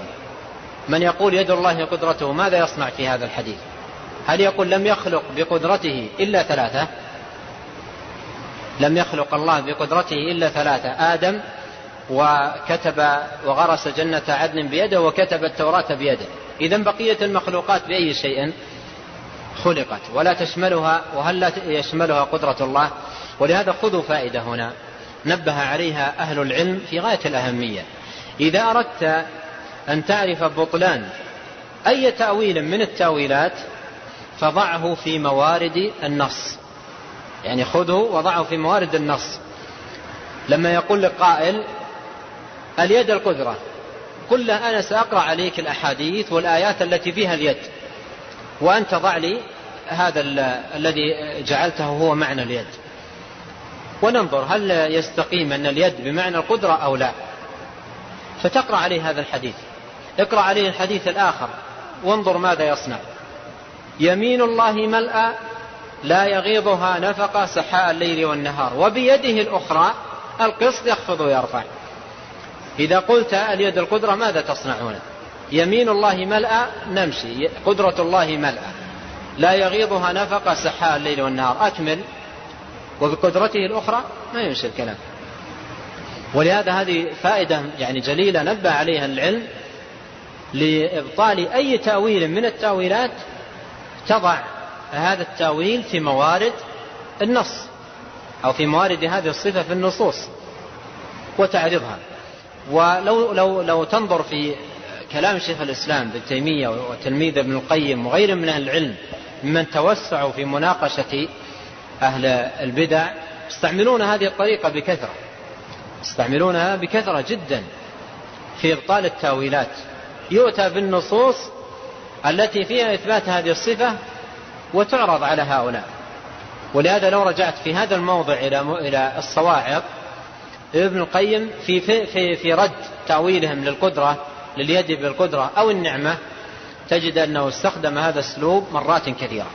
من يقول يد الله قدرته ماذا يصنع في هذا الحديث؟ هل يقول لم يخلق بقدرته إلا ثلاثة؟ لم يخلق الله بقدرته إلا ثلاثة. آدم وكتب وغرس جنة عدن بيده وكتب التوراة بيده. إذا بقية المخلوقات بأي شيء خلقت ولا تشملها وهل لا يشملها قدرة الله؟ ولهذا خذوا فائدة هنا. نبه عليها أهل العلم في غاية الأهمية. إذا أردت أن تعرف بطلان أي تأويل من التأويلات فضعه في موارد النص. يعني خذه وضعه في موارد النص. لما يقول لك قائل اليد القدرة قل له أنا سأقرأ عليك الأحاديث والآيات التي فيها اليد. وأنت ضع لي هذا الذي جعلته هو معنى اليد. وننظر هل يستقيم أن اليد بمعنى القدرة أو لا. فتقرأ عليه هذا الحديث. اقرأ عليه الحديث الآخر. وانظر ماذا يصنع. يمين الله ملأى لا يغيضها نفقة سحاء الليل والنهار. وبيده الأخرى القسط يخفض ويرفع. إذا قلت اليد القدرة ماذا تصنعون؟ يمين الله ملأى نمشي. قدرة الله ملأى. لا يغيضها نفقة سحاء الليل والنهار. أكمل. وبقدرته الأخرى ما يمشي الكلام. ولهذا هذه فائدة يعني جليلة نبه عليها العلم لإبطال أي تأويل من التأويلات تضع هذا التأويل في موارد النص أو في موارد هذه الصفة في النصوص وتعرضها. ولو لو لو تنظر في كلام شيخ الإسلام ابن تيمية وتلميذ ابن القيم وغير من أهل العلم ممن توسعوا في مناقشة أهل البدع يستعملون هذه الطريقة بكثرة. يستعملونها بكثرة جدا في إبطال التأويلات. يؤتى بالنصوص التي فيها إثبات هذه الصفة وتعرض على هؤلاء. ولهذا لو رجعت في هذا الموضع إلى الصواعق ابن القيم في في في, في رد تأويلهم للقدرة لليد بالقدرة أو النعمة تجد أنه استخدم هذا الأسلوب مرات كثيرة.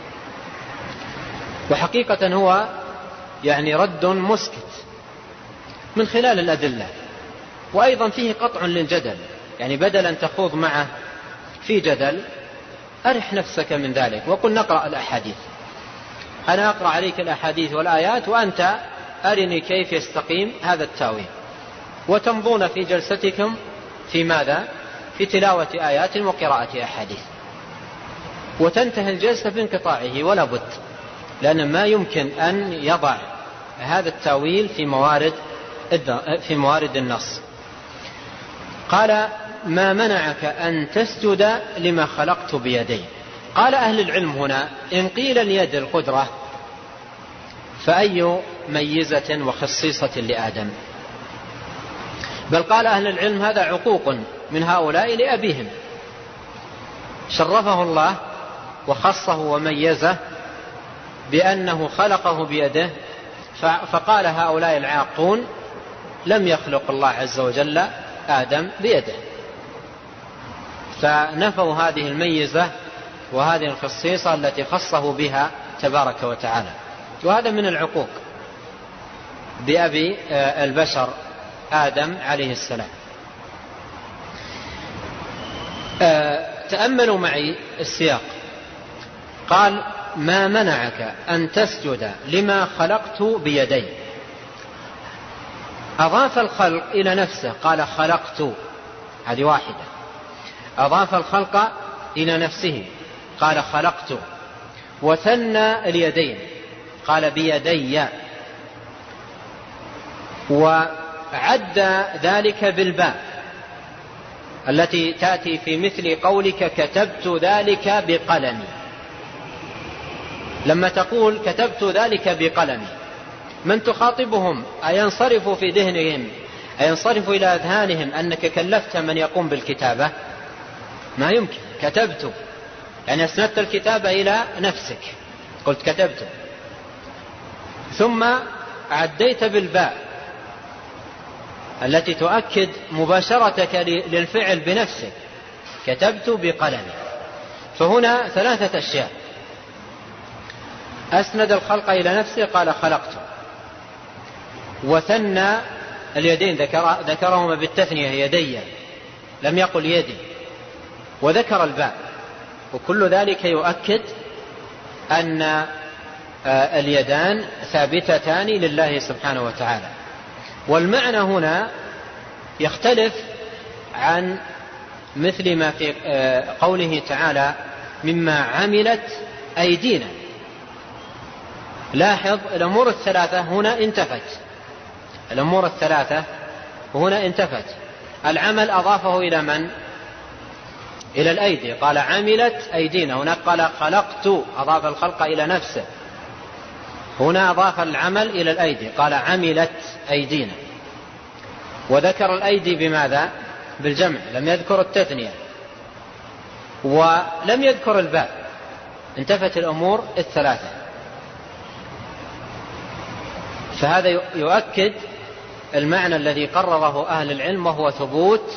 وحقيقة هو يعني رد مسكت من خلال الأدلة. وأيضا فيه قطع للجدل. يعني بدل أن تخوض معه في جدل أرح نفسك من ذلك. وقل نقرأ الأحاديث. أنا أقرأ عليك الأحاديث والآيات وأنت أرني كيف يستقيم هذا التاويل. وتمضون في جلستكم في ماذا؟ في تلاوة آيات وقراءة أحاديث. وتنتهي الجلسة بانقطاعه ولا بد لأن ما يمكن أن يضع هذا التاويل في موارد في موارد النص. قال ما منعك أن تسجد لما خلقت بيدي. قال أهل العلم هنا إن قيل اليد القدرة فأي ميزة وخصيصة لآدم؟ بل قال أهل العلم هذا عقوق من هؤلاء لأبيهم. شرفه الله وخصه وميزه بأنه خلقه بيده فقال هؤلاء العاقون لم يخلق الله عز وجل آدم بيده. فنفوا هذه الميزة وهذه الخصيصة التي خصه بها تبارك وتعالى. وهذا من العقوق بأبي آه، البشر آدم عليه السلام. آه، تأملوا معي السياق. قال ما منعك أن تسجد لما خلقت بيدي؟ أضاف الخلق إلى نفسه قال خلقت. هذه واحدة. أضاف الخلق إلى نفسه قال خلقت. وثنى اليدين. قال بيدي. وعد ذلك بالباء التي تأتي في مثل قولك كتبت ذلك بقلمي. لما تقول كتبت ذلك بقلمي من تخاطبهم؟ أينصرف في ذهنهم؟ أينصرف إلى أذهانهم أنك كلفت من يقوم بالكتابة؟ ما يمكن. كتبت. يعني أسندت الكتابة إلى نفسك. قلت كتبت. ثم عديت بالباء التي تؤكد مباشرتك للفعل بنفسك. كتبت بقلمي فهنا ثلاثة أشياء. أسند الخلق إلى نفسه قال خلقت. وثنى اليدين ذكر ذكرهما بالتثنية يدي. لم يقل يدي. وذكر الباء. وكل ذلك يؤكد أن اليدان ثابتتان لله سبحانه وتعالى. والمعنى هنا يختلف عن مثل ما في آه، قوله تعالى مما عملت أيدينا لاحظ الأمور الثلاثة هنا انتفت. الأمور الثلاثة هنا انتفت. العمل أضافه إلى من؟ إلى الأيدي. قال عملت أيدينا هناك قال خلقت أضاف الخلق إلى نفسه. هنا أضاف العمل إلى الأيدي. قال عملت أيدينا. وذكر الأيدي بماذا؟ بالجمع. لم يذكر التثنية. ولم يذكر الباء انتفت الأمور الثلاثة. فهذا يؤكد المعنى الذي قرره أهل العلم وهو ثبوت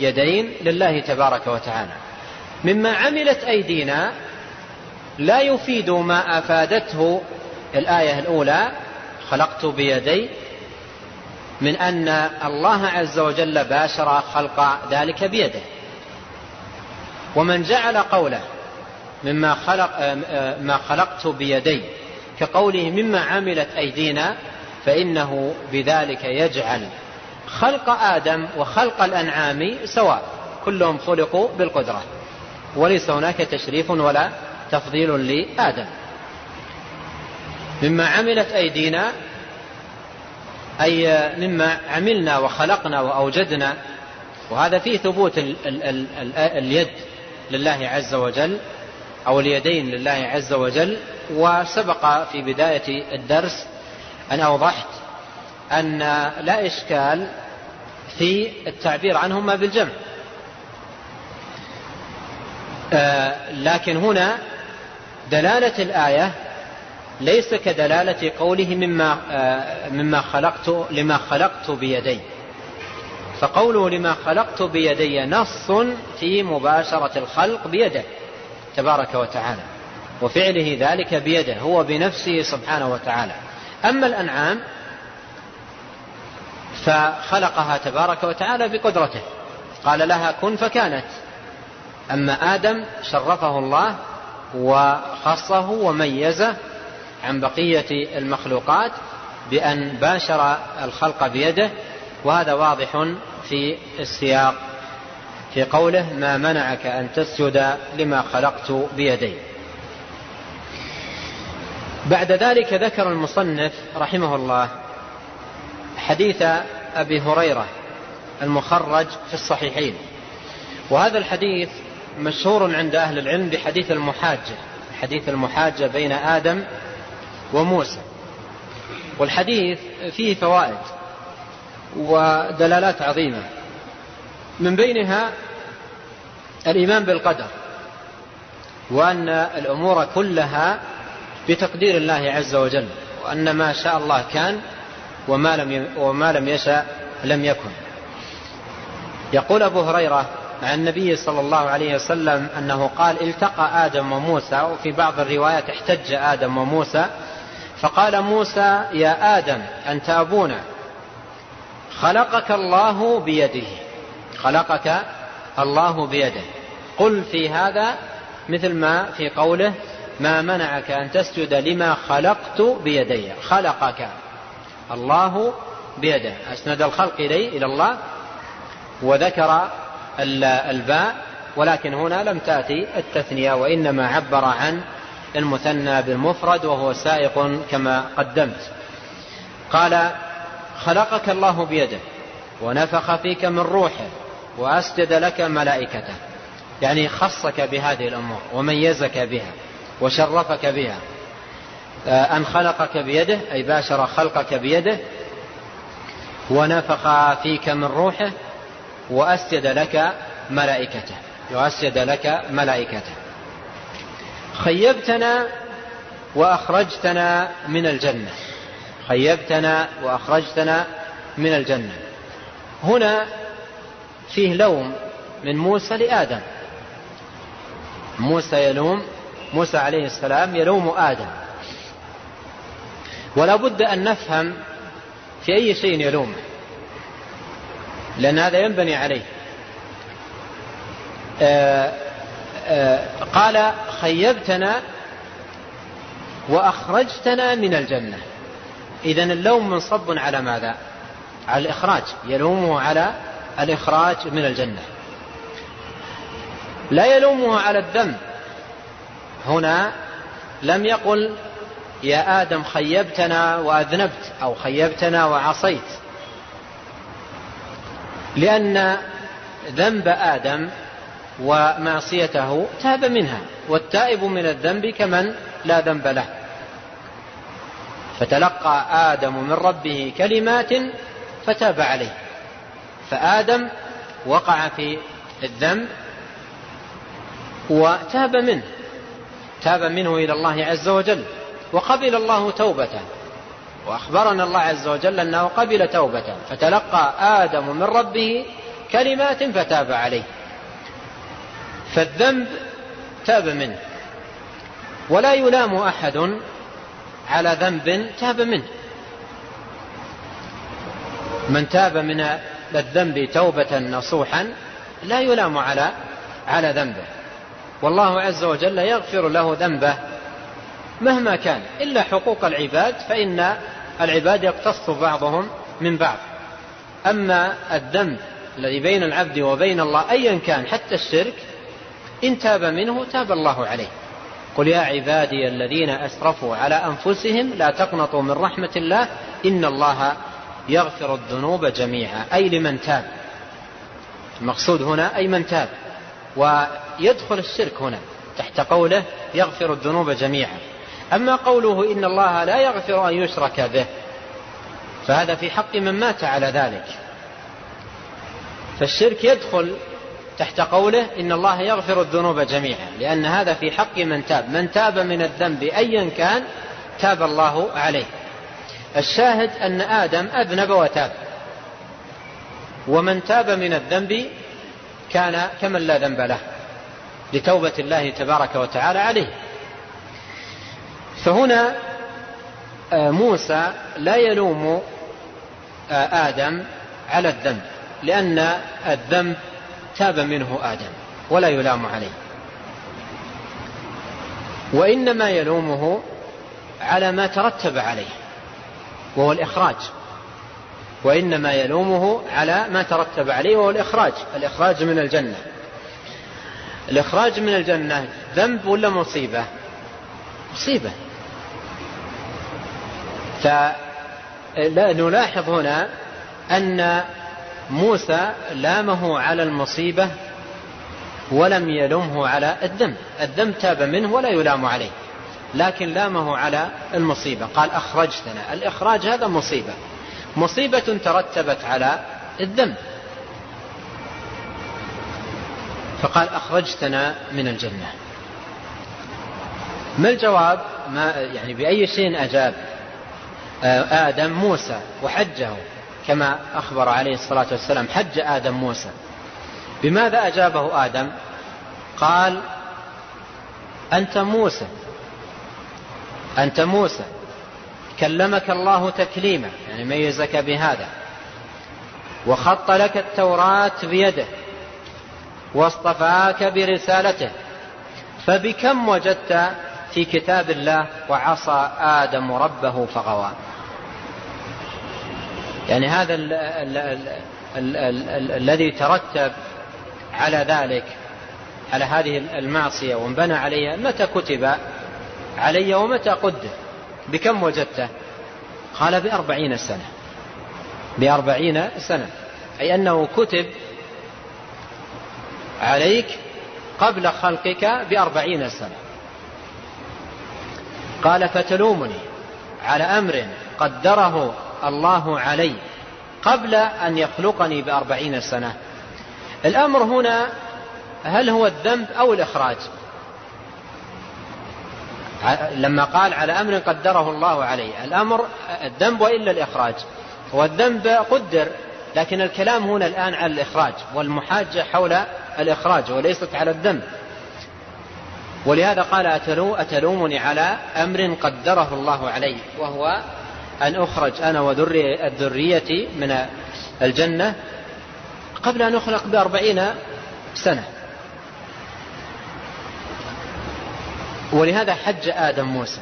يدين لله تبارك وتعالى. مما عملت أيدينا لا يفيد ما أفادته الآية الأولى خلقت بيدي من أن الله عز وجل باشر خلق ذلك بيده. ومن جعل قوله مما خلق ما خلقت بيدي كقوله مما عملت أيدينا فإنه بذلك يجعل خلق آدم وخلق الأنعام سواء كلهم خلقوا بالقدرة وليس هناك تشريف ولا تفضيل لآدم. مما عملت أيدينا أي مما عملنا وخلقنا وأوجدنا وهذا فيه ثبوت اليد لله عز وجل أو اليدين لله عز وجل وسبق في بداية الدرس أن أوضحت أن لا إشكال في التعبير عنهما بالجمع. آه، لكن هنا دلالة الآية ليس كدلالة قوله مما آه، مما خلقت لما خلقت بيدي. فقوله لما خلقت بيدي نص في مباشرة الخلق بيده تبارك وتعالى. وفعله ذلك بيده هو بنفسه سبحانه وتعالى. أما الأنعام فخلقها تبارك وتعالى بقدرته. قال لها كن فكانت. أما آدم شرفه الله وخصه وميزه عن بقية المخلوقات بأن باشر الخلق بيده وهذا واضح في السياق في قوله ما منعك أن تسجد لما خلقت بيدي. بعد ذلك ذكر المصنف رحمه الله حديث أبي هريرة المخرج في الصحيحين وهذا الحديث مشهور عند أهل العلم بحديث المحاجة حديث المحاجة بين آدم وموسى. والحديث فيه فوائد ودلالات عظيمة. من بينها الإيمان بالقدر وأن الأمور كلها بتقدير الله عز وجل وأن ما شاء الله كان وما لم وما لم يشاء لم يكن. يقول أبو هريرة عن النبي صلى الله عليه وسلم أنه قال التقى آدم وموسى. وفي بعض الروايات احتج آدم وموسى فقال موسى يا آدم أنت أبونا. خلقك الله بيده. خلقك الله بيده. قل في هذا مثل ما في قوله ما منعك أن تسجد لما خلقت بيدي. خلقك الله بيده. أسند الخلق إليه إلى الله. وذكر الباء. ولكن هنا لم تأتي التثنية وإنما عبر عن المثنى بالمفرد وهو سائق كما قدمت. قال خلقك الله بيده ونفخ فيك من روحه وأسجد لك ملائكته. يعني خصك بهذه الأمور وميزك بها وشرفك بها. آه، أن خلقك بيده أي باشر خلقك بيده ونفخ فيك من روحه وأسجد لك ملائكته وأسجد لك ملائكته. خيبتنا وأخرجتنا من الجنة. خيبتنا وأخرجتنا من الجنة. هنا فيه لوم من موسى لآدم. موسى يلوم موسى عليه السلام يلوم آدم. ولا بد أن نفهم في أي شيء يلومه لأن هذا ينبني عليه. آه، قال خيبتنا وأخرجتنا من الجنة. إذا اللوم منصب على ماذا؟ على الإخراج يلومه على الإخراج من الجنة. لا يلومه على الذنب هنا لم يقل يا آدم خيبتنا وأذنبت أو خيبتنا وعصيت. لأن ذنب آدم ومعصيته تاب منها والتائب من الذنب كمن لا ذنب له. فتلقى آدم من ربه كلمات فتاب عليه. فآدم وقع في الذنب وتاب منه تاب منه إلى الله عز وجل وقبل الله توبته. وأخبرنا الله عز وجل أنه قبل توبته. فتلقى آدم من ربه كلمات فتاب عليه. فالذنب تاب منه. ولا يلام أحد على ذنب تاب منه. من تاب من الذنب توبة نصوحا لا يلام على على ذنبه. والله عز وجل يغفر له ذنبه مهما كان. إلا حقوق العباد فإن العباد يقتص بعضهم من بعض. أما الذنب الذي بين العبد وبين الله أيا كان حتى الشرك إن تاب منه تاب الله عليه. قل يا عبادي الذين أسرفوا على أنفسهم لا تقنطوا من رحمة الله إن الله يغفر الذنوب جميعا. أي لمن تاب. المقصود هنا أي من تاب. ويدخل الشرك هنا تحت قوله يغفر الذنوب جميعا. أما قوله إن الله لا يغفر أن يشرك به فهذا في حق من مات على ذلك. فالشرك يدخل تحت قوله إن الله يغفر الذنوب جميعا لأن هذا في حق من تاب من تاب من الذنب أيا كان تاب الله عليه. الشاهد أن آدم أذنب وتاب ومن تاب من الذنب كان كمن لا ذنب له لتوبة الله تبارك وتعالى عليه. فهنا آه، موسى لا يلوم آه، آدم على الذنب لأن الذنب تاب منه آدم ولا يلام عليه. وإنما يلومه على ما ترتب عليه وهو الإخراج. وإنما يلومه على ما ترتب عليه وهو الإخراج. الإخراج من الجنة. الإخراج من الجنة ذنب ولا مصيبة؟ مصيبة. فنلاحظ هنا أن موسى لامه على المصيبة ولم يلمه على الذنب الذنب تاب منه ولا يلام عليه لكن لامه على المصيبة. قال أخرجتنا. الإخراج هذا مصيبة. مصيبة ترتبت على الذنب فقال أخرجتنا من الجنة. ما الجواب؟ ما يعني بأي شيء أجاب؟ آه، آدم موسى وحجه. كما أخبر عليه الصلاة والسلام حج آدم موسى. بماذا أجابه آدم؟ قال أنت موسى. أنت موسى. كلمك الله تكليما يعني ميزك بهذا. وخط لك التوراة بيده واصطفاك برسالته. فبكم وجدت في كتاب الله وعصى آدم ربه فغوى. يعني هذا الذي ترتب على ذلك على هذه المعصية وانبنى عليها متى كتب علي ومتى قدر بكم وجدته؟ قال بأربعين سنة. بأربعين سنة. أي أنه كتب عليك قبل خلقك بأربعين سنة. قال فتلومني على أمر قدره الله علي قبل أن يخلقني بأربعين سنة. الأمر هنا هل هو الذنب أو الإخراج؟ لما قال على أمر قدره الله عليه الأمر الذنب وإلا الإخراج. هو الذنب قدر لكن الكلام هنا الآن على الإخراج والمحاجة حول الإخراج وليست على الذنب. ولهذا قال أتلو أتلومني على أمر قدره الله علي وهو أن أخرج أنا وذريتي من الجنة قبل أن أخلق بأربعين سنة. ولهذا حج آدم موسى.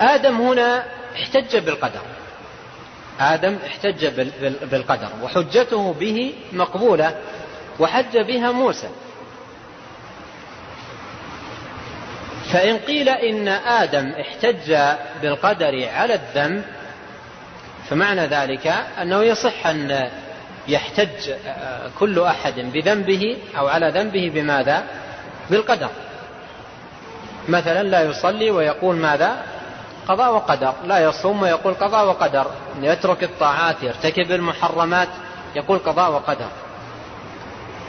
آدم هنا احتج بالقدر. آدم احتج بالقدر وحجته به مقبولة وحج بها موسى. فإن قيل إن آدم احتج بالقدر على الذنب فمعنى ذلك أنه يصح أن يحتج كل أحد بذنبه أو على ذنبه بماذا؟ بالقدر. مثلا لا يصلي ويقول ماذا؟ قضاء وقدر. لا يصوم ويقول قضاء وقدر. يترك الطاعات يرتكب المحرمات يقول قضاء وقدر.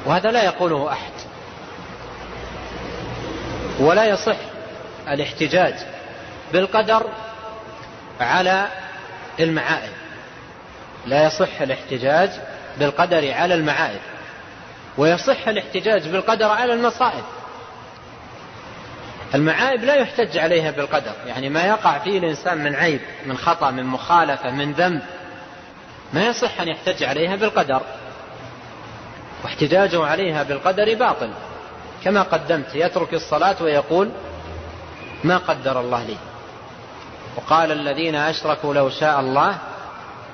وهذا لا يقوله أحد. ولا يصح الاحتجاج بالقدر على المعائب لا يصح الاحتجاج بالقدر على المعائب ويصح الاحتجاج بالقدر على المصائب. المعائب لا يحتج عليها بالقدر يعني ما يقع فيه الإنسان من عيب من خطأ من مخالفة من ذنب. ما يصح أن يحتج عليها بالقدر واحتجاجه عليها بالقدر باطل. كما قدمت يترك الصلاة ويقول ما قدر الله لي. وقال الذين أشركوا لو شاء الله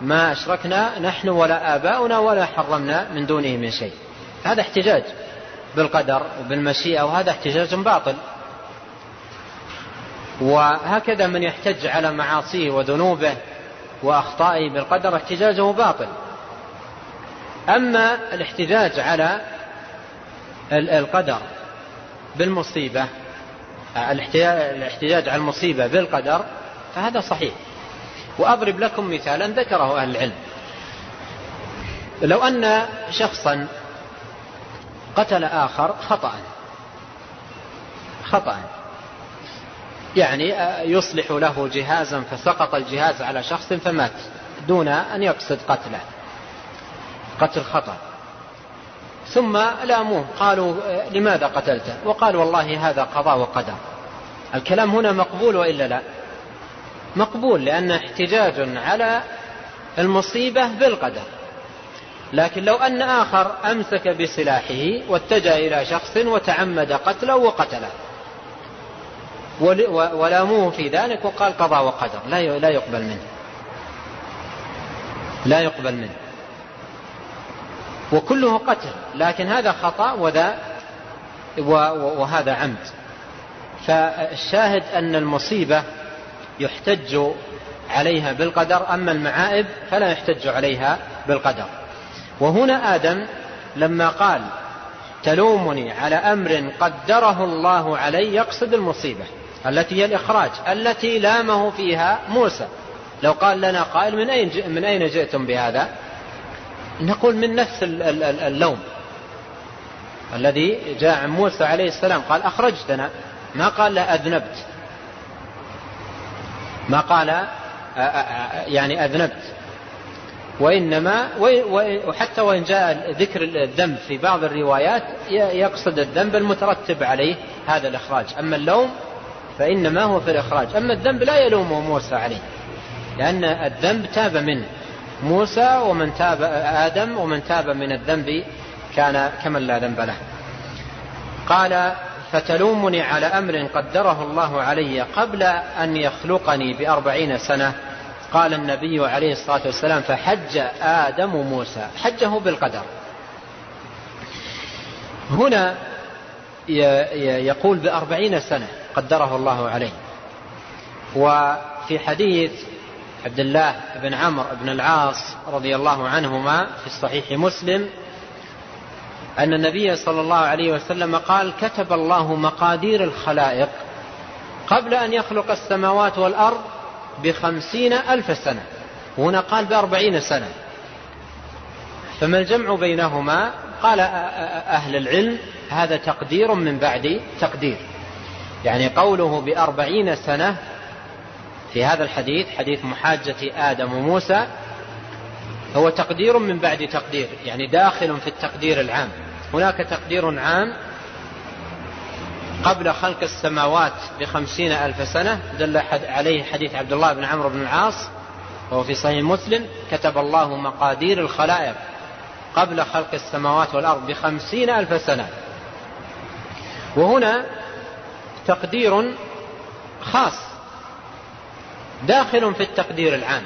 ما أشركنا نحن ولا آباؤنا ولا حرمنا من دونه من شيء. هذا احتجاج بالقدر وبالمشيئة وهذا احتجاج باطل. وهكذا من يحتج على معاصيه وذنوبه وأخطائه بالقدر احتجاجه باطل. أما الاحتجاج على القدر بالمصيبة الاحتجاج على المصيبة بالقدر فهذا صحيح. وأضرب لكم مثالا ذكره أهل العلم. لو أن شخصا قتل آخر خطأ. خطأ. يعني يصلح له جهازا فسقط الجهاز على شخص فمات دون أن يقصد قتله. قتل خطأ. ثم لاموه. قالوا لماذا قتلته؟ وقال والله هذا قضاء وقدر. الكلام هنا مقبول وإلا لا؟ مقبول لأن احتجاج على المصيبة بالقدر. لكن لو أن آخر أمسك بسلاحه واتجه إلى شخص وتعمد قتله وقتله. ولاموه في ذلك وقال قضاء وقدر. لا يقبل منه. لا يقبل منه. وكله قتل لكن هذا خطأ وذا وهذا عمد. فالشاهد أن المصيبة يحتج عليها بالقدر أما المعائب فلا يحتج عليها بالقدر. وهنا آدم لما قال تلومني على أمر قدره الله علي يقصد المصيبة التي هي الإخراج التي لامه فيها موسى. لو قال لنا قائل من أين, من أين جئتم بهذا؟ نقول من نفس اللوم الذي جاء عن موسى عليه السلام قال أخرجتنا. ما قال لا أذنبت. ما قال يعني أذنبت. وإنما وحتى وإن جاء ذكر الذنب في بعض الروايات يقصد الذنب المترتب عليه هذا الإخراج. أما اللوم فإنما هو في الإخراج. أما الذنب لا يلومه موسى عليه لأن الذنب تاب منه. موسى ومن تاب آدم ومن تاب من الذنب كان كمن لا ذنب له. قال فتلومني على أمر قدره الله علي قبل أن يخلقني بأربعين سنة. قال النبي عليه الصلاة والسلام فحج آدم موسى. حجه بالقدر. هنا يقول بأربعين سنة قدره الله عليه. وفي حديث عبد الله بن عمرو بن العاص رضي الله عنهما في الصحيح مسلم أن النبي صلى الله عليه وسلم قال كتب الله مقادير الخلائق قبل أن يخلق السماوات والأرض بخمسين ألف سنة هنا قال بأربعين سنة. فما الجمع بينهما؟ قال أهل العلم هذا تقدير من بعد تقدير. يعني قوله بأربعين سنة في هذا الحديث حديث محاجة آدم وموسى هو تقدير من بعد تقدير يعني داخل في التقدير العام. هناك تقدير عام قبل خلق السماوات بخمسين ألف سنة دل عليه حديث عبد الله بن عمرو بن العاص وهو في صحيح مسلم كتب الله مقادير الخلائق قبل خلق السماوات والأرض بخمسين ألف سنة. وهنا تقدير خاص داخل في التقدير العام.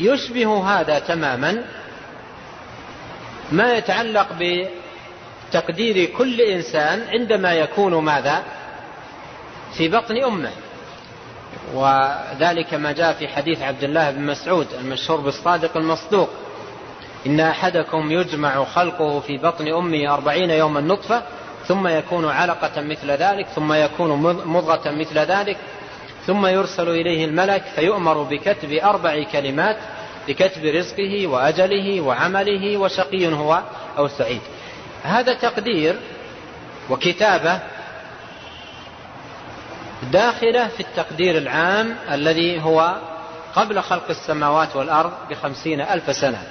يشبه هذا تماما ما يتعلق بتقدير كل إنسان عندما يكون ماذا في بطن أمه. وذلك ما جاء في حديث عبد الله بن مسعود المشهور بالصادق المصدوق. إن أحدكم يجمع خلقه في بطن أمه أربعين يوما نطفة ثم يكون علقة مثل ذلك ثم يكون مضغة مثل ذلك ثم يرسل إليه الملك فيؤمر بكتب أربع كلمات بكتب رزقه وأجله وعمله وشقي هو أو سعيد. هذا تقدير وكتابة داخلة في التقدير العام الذي هو قبل خلق السماوات والأرض بخمسين ألف سنة.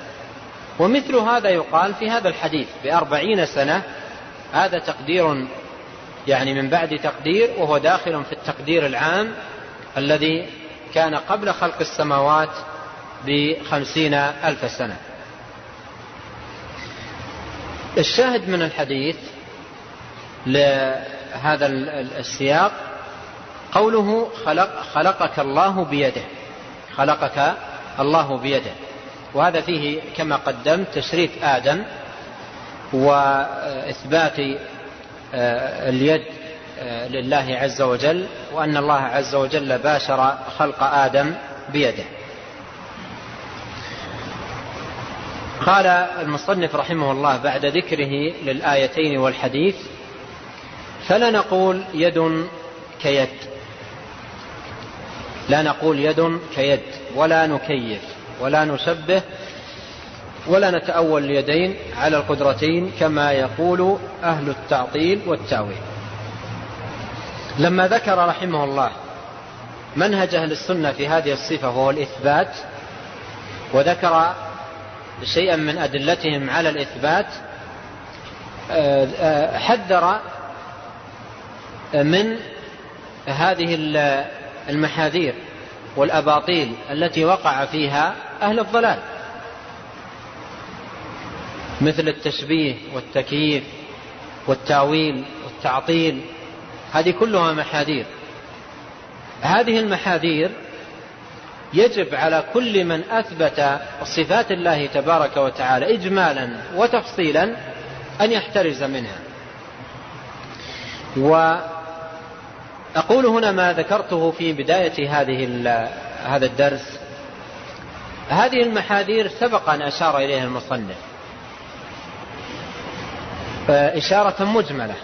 ومثل هذا يقال في هذا الحديث بأربعين سنة. هذا تقدير يعني من بعد تقدير وهو داخل في التقدير العام الذي كان قبل خلق السماوات بخمسين ألف سنة. الشاهد من الحديث لهذا السياق قوله خلق خلقك الله بيده. خلقك الله بيده. وهذا فيه كما قدمت تشريف آدم وإثبات آه، اليد لله عز وجل وأن الله عز وجل باشر خلق آدم بيده. قال المصنف رحمه الله بعد ذكره للآيتين والحديث فلا نقول يد كيد لا نقول يد كيد ولا نكيف ولا نشبه ولا نتأول اليدين على القدرتين كما يقول أهل التعطيل والتأويل. لما ذكر رحمه الله منهج أهل السنة في هذه الصفة وهو الإثبات وذكر شيئا من أدلتهم على الإثبات حذر من هذه المحاذير والأباطيل التي وقع فيها أهل الضلال مثل التشبيه والتكييف والتاويل والتعطيل هذه كلها محاذير. هذه المحاذير يجب على كل من أثبت صفات الله تبارك وتعالى إجمالا وتفصيلا أن يحترز منها. وأقول هنا ما ذكرته في بداية هذه هذا الدرس. هذه المحاذير سبق أن أشار إليها المصنف. إشارة مجملة.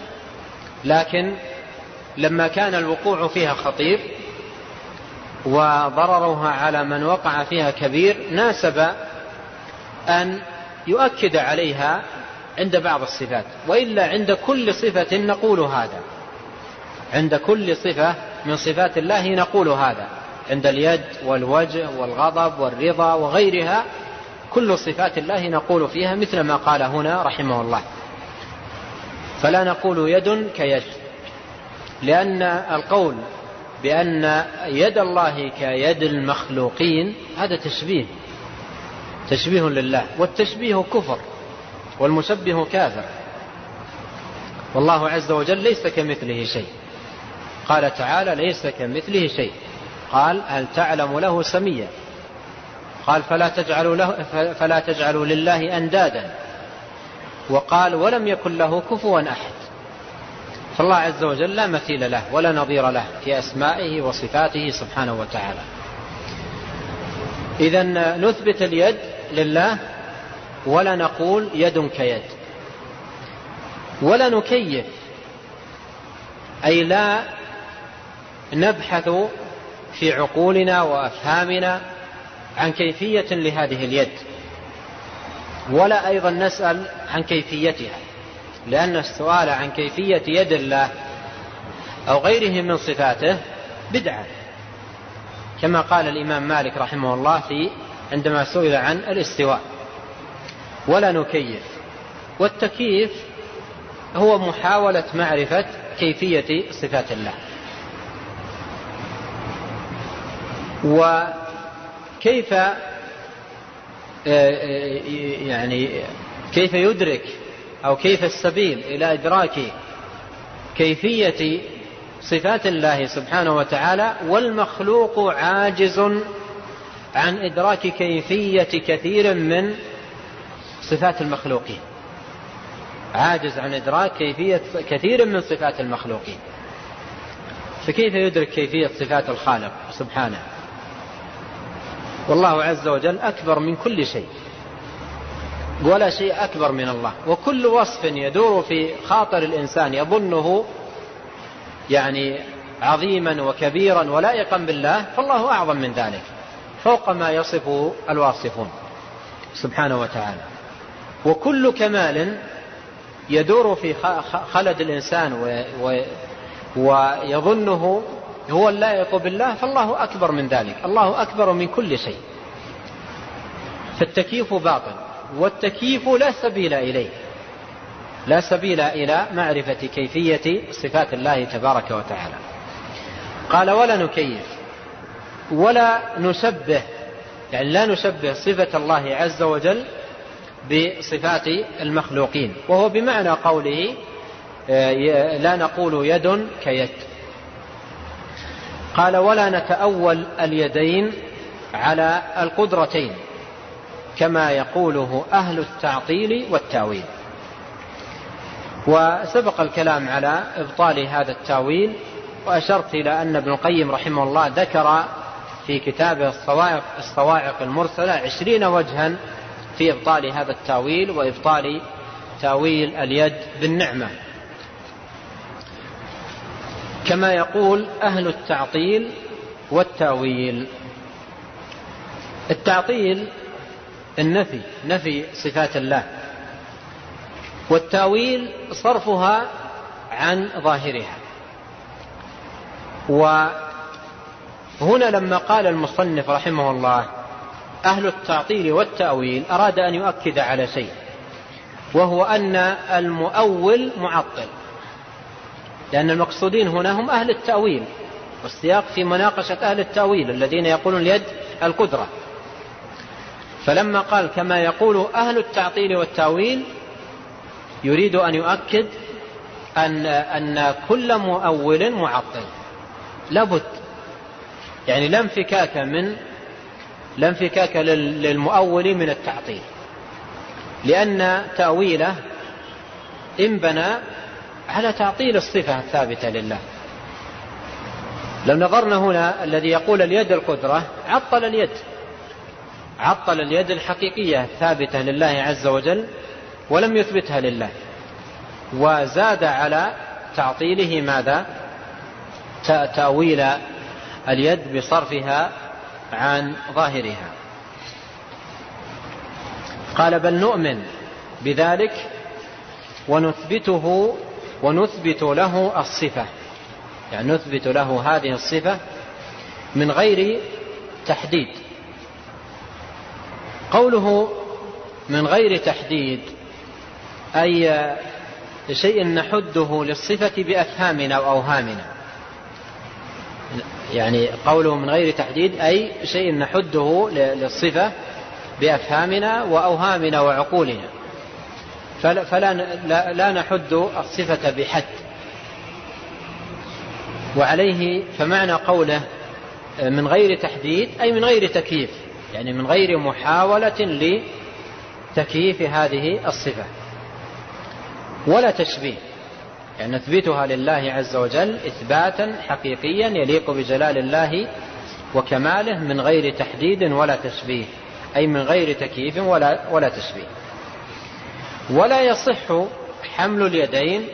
لكن لما كان الوقوع فيها خطير وضررها على من وقع فيها كبير ناسب أن يؤكد عليها عند بعض الصفات وإلا عند كل صفة نقول هذا. عند كل صفة من صفات الله نقول هذا. عند اليد والوجه والغضب والرضا وغيرها كل صفات الله نقول فيها مثل ما قال هنا رحمه الله. فلا نقول يد كيد. لأن القول بأن يد الله كيد المخلوقين هذا تشبيه تشبيه لله والتشبيه كفر والمشبه كافر. والله عز وجل ليس كمثله شيء. قال تعالى ليس كمثله شيء. قال هل تعلم له سميا؟ قال فلا تجعلوا, له فلا تجعلوا لله أندادا. وقال ولم يكن له كفوا أحد. فالله عز وجل لا مثيل له ولا نظير له في أسمائه وصفاته سبحانه وتعالى. إذا نثبت اليد لله ولا نقول يد كيد. ولا نكيف. أي لا نبحث في عقولنا وأفهامنا عن كيفية لهذه اليد. ولا أيضا نسأل عن كيفيتها. لأن السؤال عن كيفية يد الله أو غيره من صفاته بدعة. كما قال الإمام مالك رحمه الله في عندما سئل عن الاستواء. ولا نكيف. والتكييف هو محاولة معرفة كيفية صفات الله. وكيف آه، آه، يعني كيف يدرك أو كيف السبيل إلى إدراك كيفية صفات الله سبحانه وتعالى والمخلوق عاجز عن إدراك كيفية كثير من صفات المخلوقين. عاجز عن إدراك كيفية كثير من صفات المخلوقين. فكيف يدرك كيفية صفات الخالق سبحانه؟ والله عز وجل أكبر من كل شيء. ولا شيء أكبر من الله. وكل وصف يدور في خاطر الإنسان يظنه يعني عظيما وكبيرا ولائقا بالله فالله أعظم من ذلك. فوق ما يصفه الواصفون. سبحانه وتعالى. وكل كمال يدور في خلد الإنسان ويظنه هو اللائق بالله فالله أكبر من ذلك. الله أكبر من كل شيء. فالتكييف باطل. والتكييف لا سبيل إليه. لا سبيل إلى معرفة كيفية صفات الله تبارك وتعالى. قال ولا نكيف ولا نشبه يعني لا نشبه صفة الله عز وجل بصفات المخلوقين. وهو بمعنى قوله آه، لا نقول يد كيد. قال ولا نتأول اليدين على القدرتين. كما يقوله أهل التعطيل والتأويل. وسبق الكلام على إبطال هذا التأويل وأشرت إلى أن ابن القيم رحمه الله ذكر في كتابه الصواعق, الصواعق المرسلة عشرين وجها في إبطال هذا التأويل وإبطال تأويل اليد بالنعمة. كما يقول أهل التعطيل والتأويل. التعطيل النفي نفي صفات الله. والتأويل صرفها عن ظاهرها. وهنا لما قال المصنف رحمه الله أهل التعطيل والتأويل أراد أن يؤكد على شيء وهو أن المؤول معطل. لأن المقصودين هنا هم أهل التأويل والسياق في مناقشة أهل التأويل الذين يقولون اليد القدرة. فلما قال كما يقول أهل التعطيل والتأويل يريد أن يؤكد أن, أن كل مؤول معطل. لابد يعني لا انفكاك من لا انفكاك للمؤول من التعطيل. لأن تأويله انبنى على تعطيل الصفة الثابتة لله. لو نظرنا هنا الذي يقول اليد القدرة عطل اليد. عطل اليد الحقيقية الثابتة لله عز وجل ولم يثبتها لله. وزاد على تعطيله ماذا؟ تأويل اليد بصرفها عن ظاهرها. قال بل نؤمن بذلك ونثبته ونثبت له الصفة. يعني نثبت له هذه الصفة من غير تحديد. قوله من غير تحديد أي شيء نحده للصفة بأفهامنا وأوهامنا يعني قوله من غير تحديد أي شيء نحده للصفة بأفهامنا وأوهامنا وعقولنا. فلا لا نحد الصفة بحد. وعليه فمعنى قوله من غير تحديد أي من غير تكييف. يعني من غير محاولة لتكييف هذه الصفة. ولا تشبيه يعني نثبتها لله عز وجل إثباتا حقيقيا يليق بجلال الله وكماله من غير تحديد ولا تشبيه أي من غير تكييف ولا, ولا تشبيه. ولا يصح حمل اليدين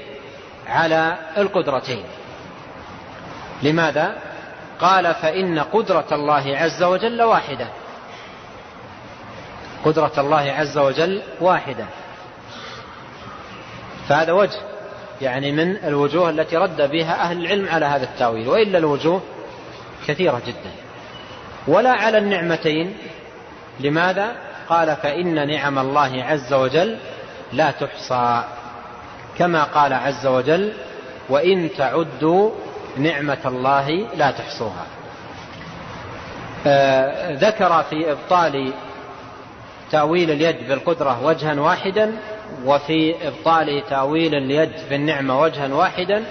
على القدرتين. لماذا؟ قال فإن قدرة الله عز وجل واحدة. قدرة الله عز وجل واحدة. فهذا وجه يعني من الوجوه التي رد بها أهل العلم على هذا التأويل وإلا الوجوه كثيرة جدا. ولا على النعمتين. لماذا؟ قال فإن نعم الله عز وجل لا تحصى. كما قال عز وجل وإن تعدوا نعمة الله لا تحصوها. آه ذكر في إبطال تأويل اليد بالقدرة وجها واحدا وفي إبطال تأويل اليد بالنعمة وجها واحدا.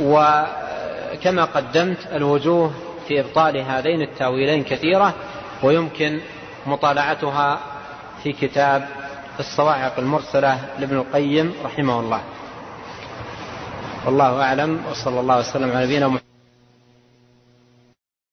وكما قدمت الوجوه في إبطال هذين التأويلين كثيرة ويمكن مطالعتها في كتاب الصواعق المرسلة لابن القيم رحمه الله. والله أعلم وصلى الله وسلم على نبينا محمد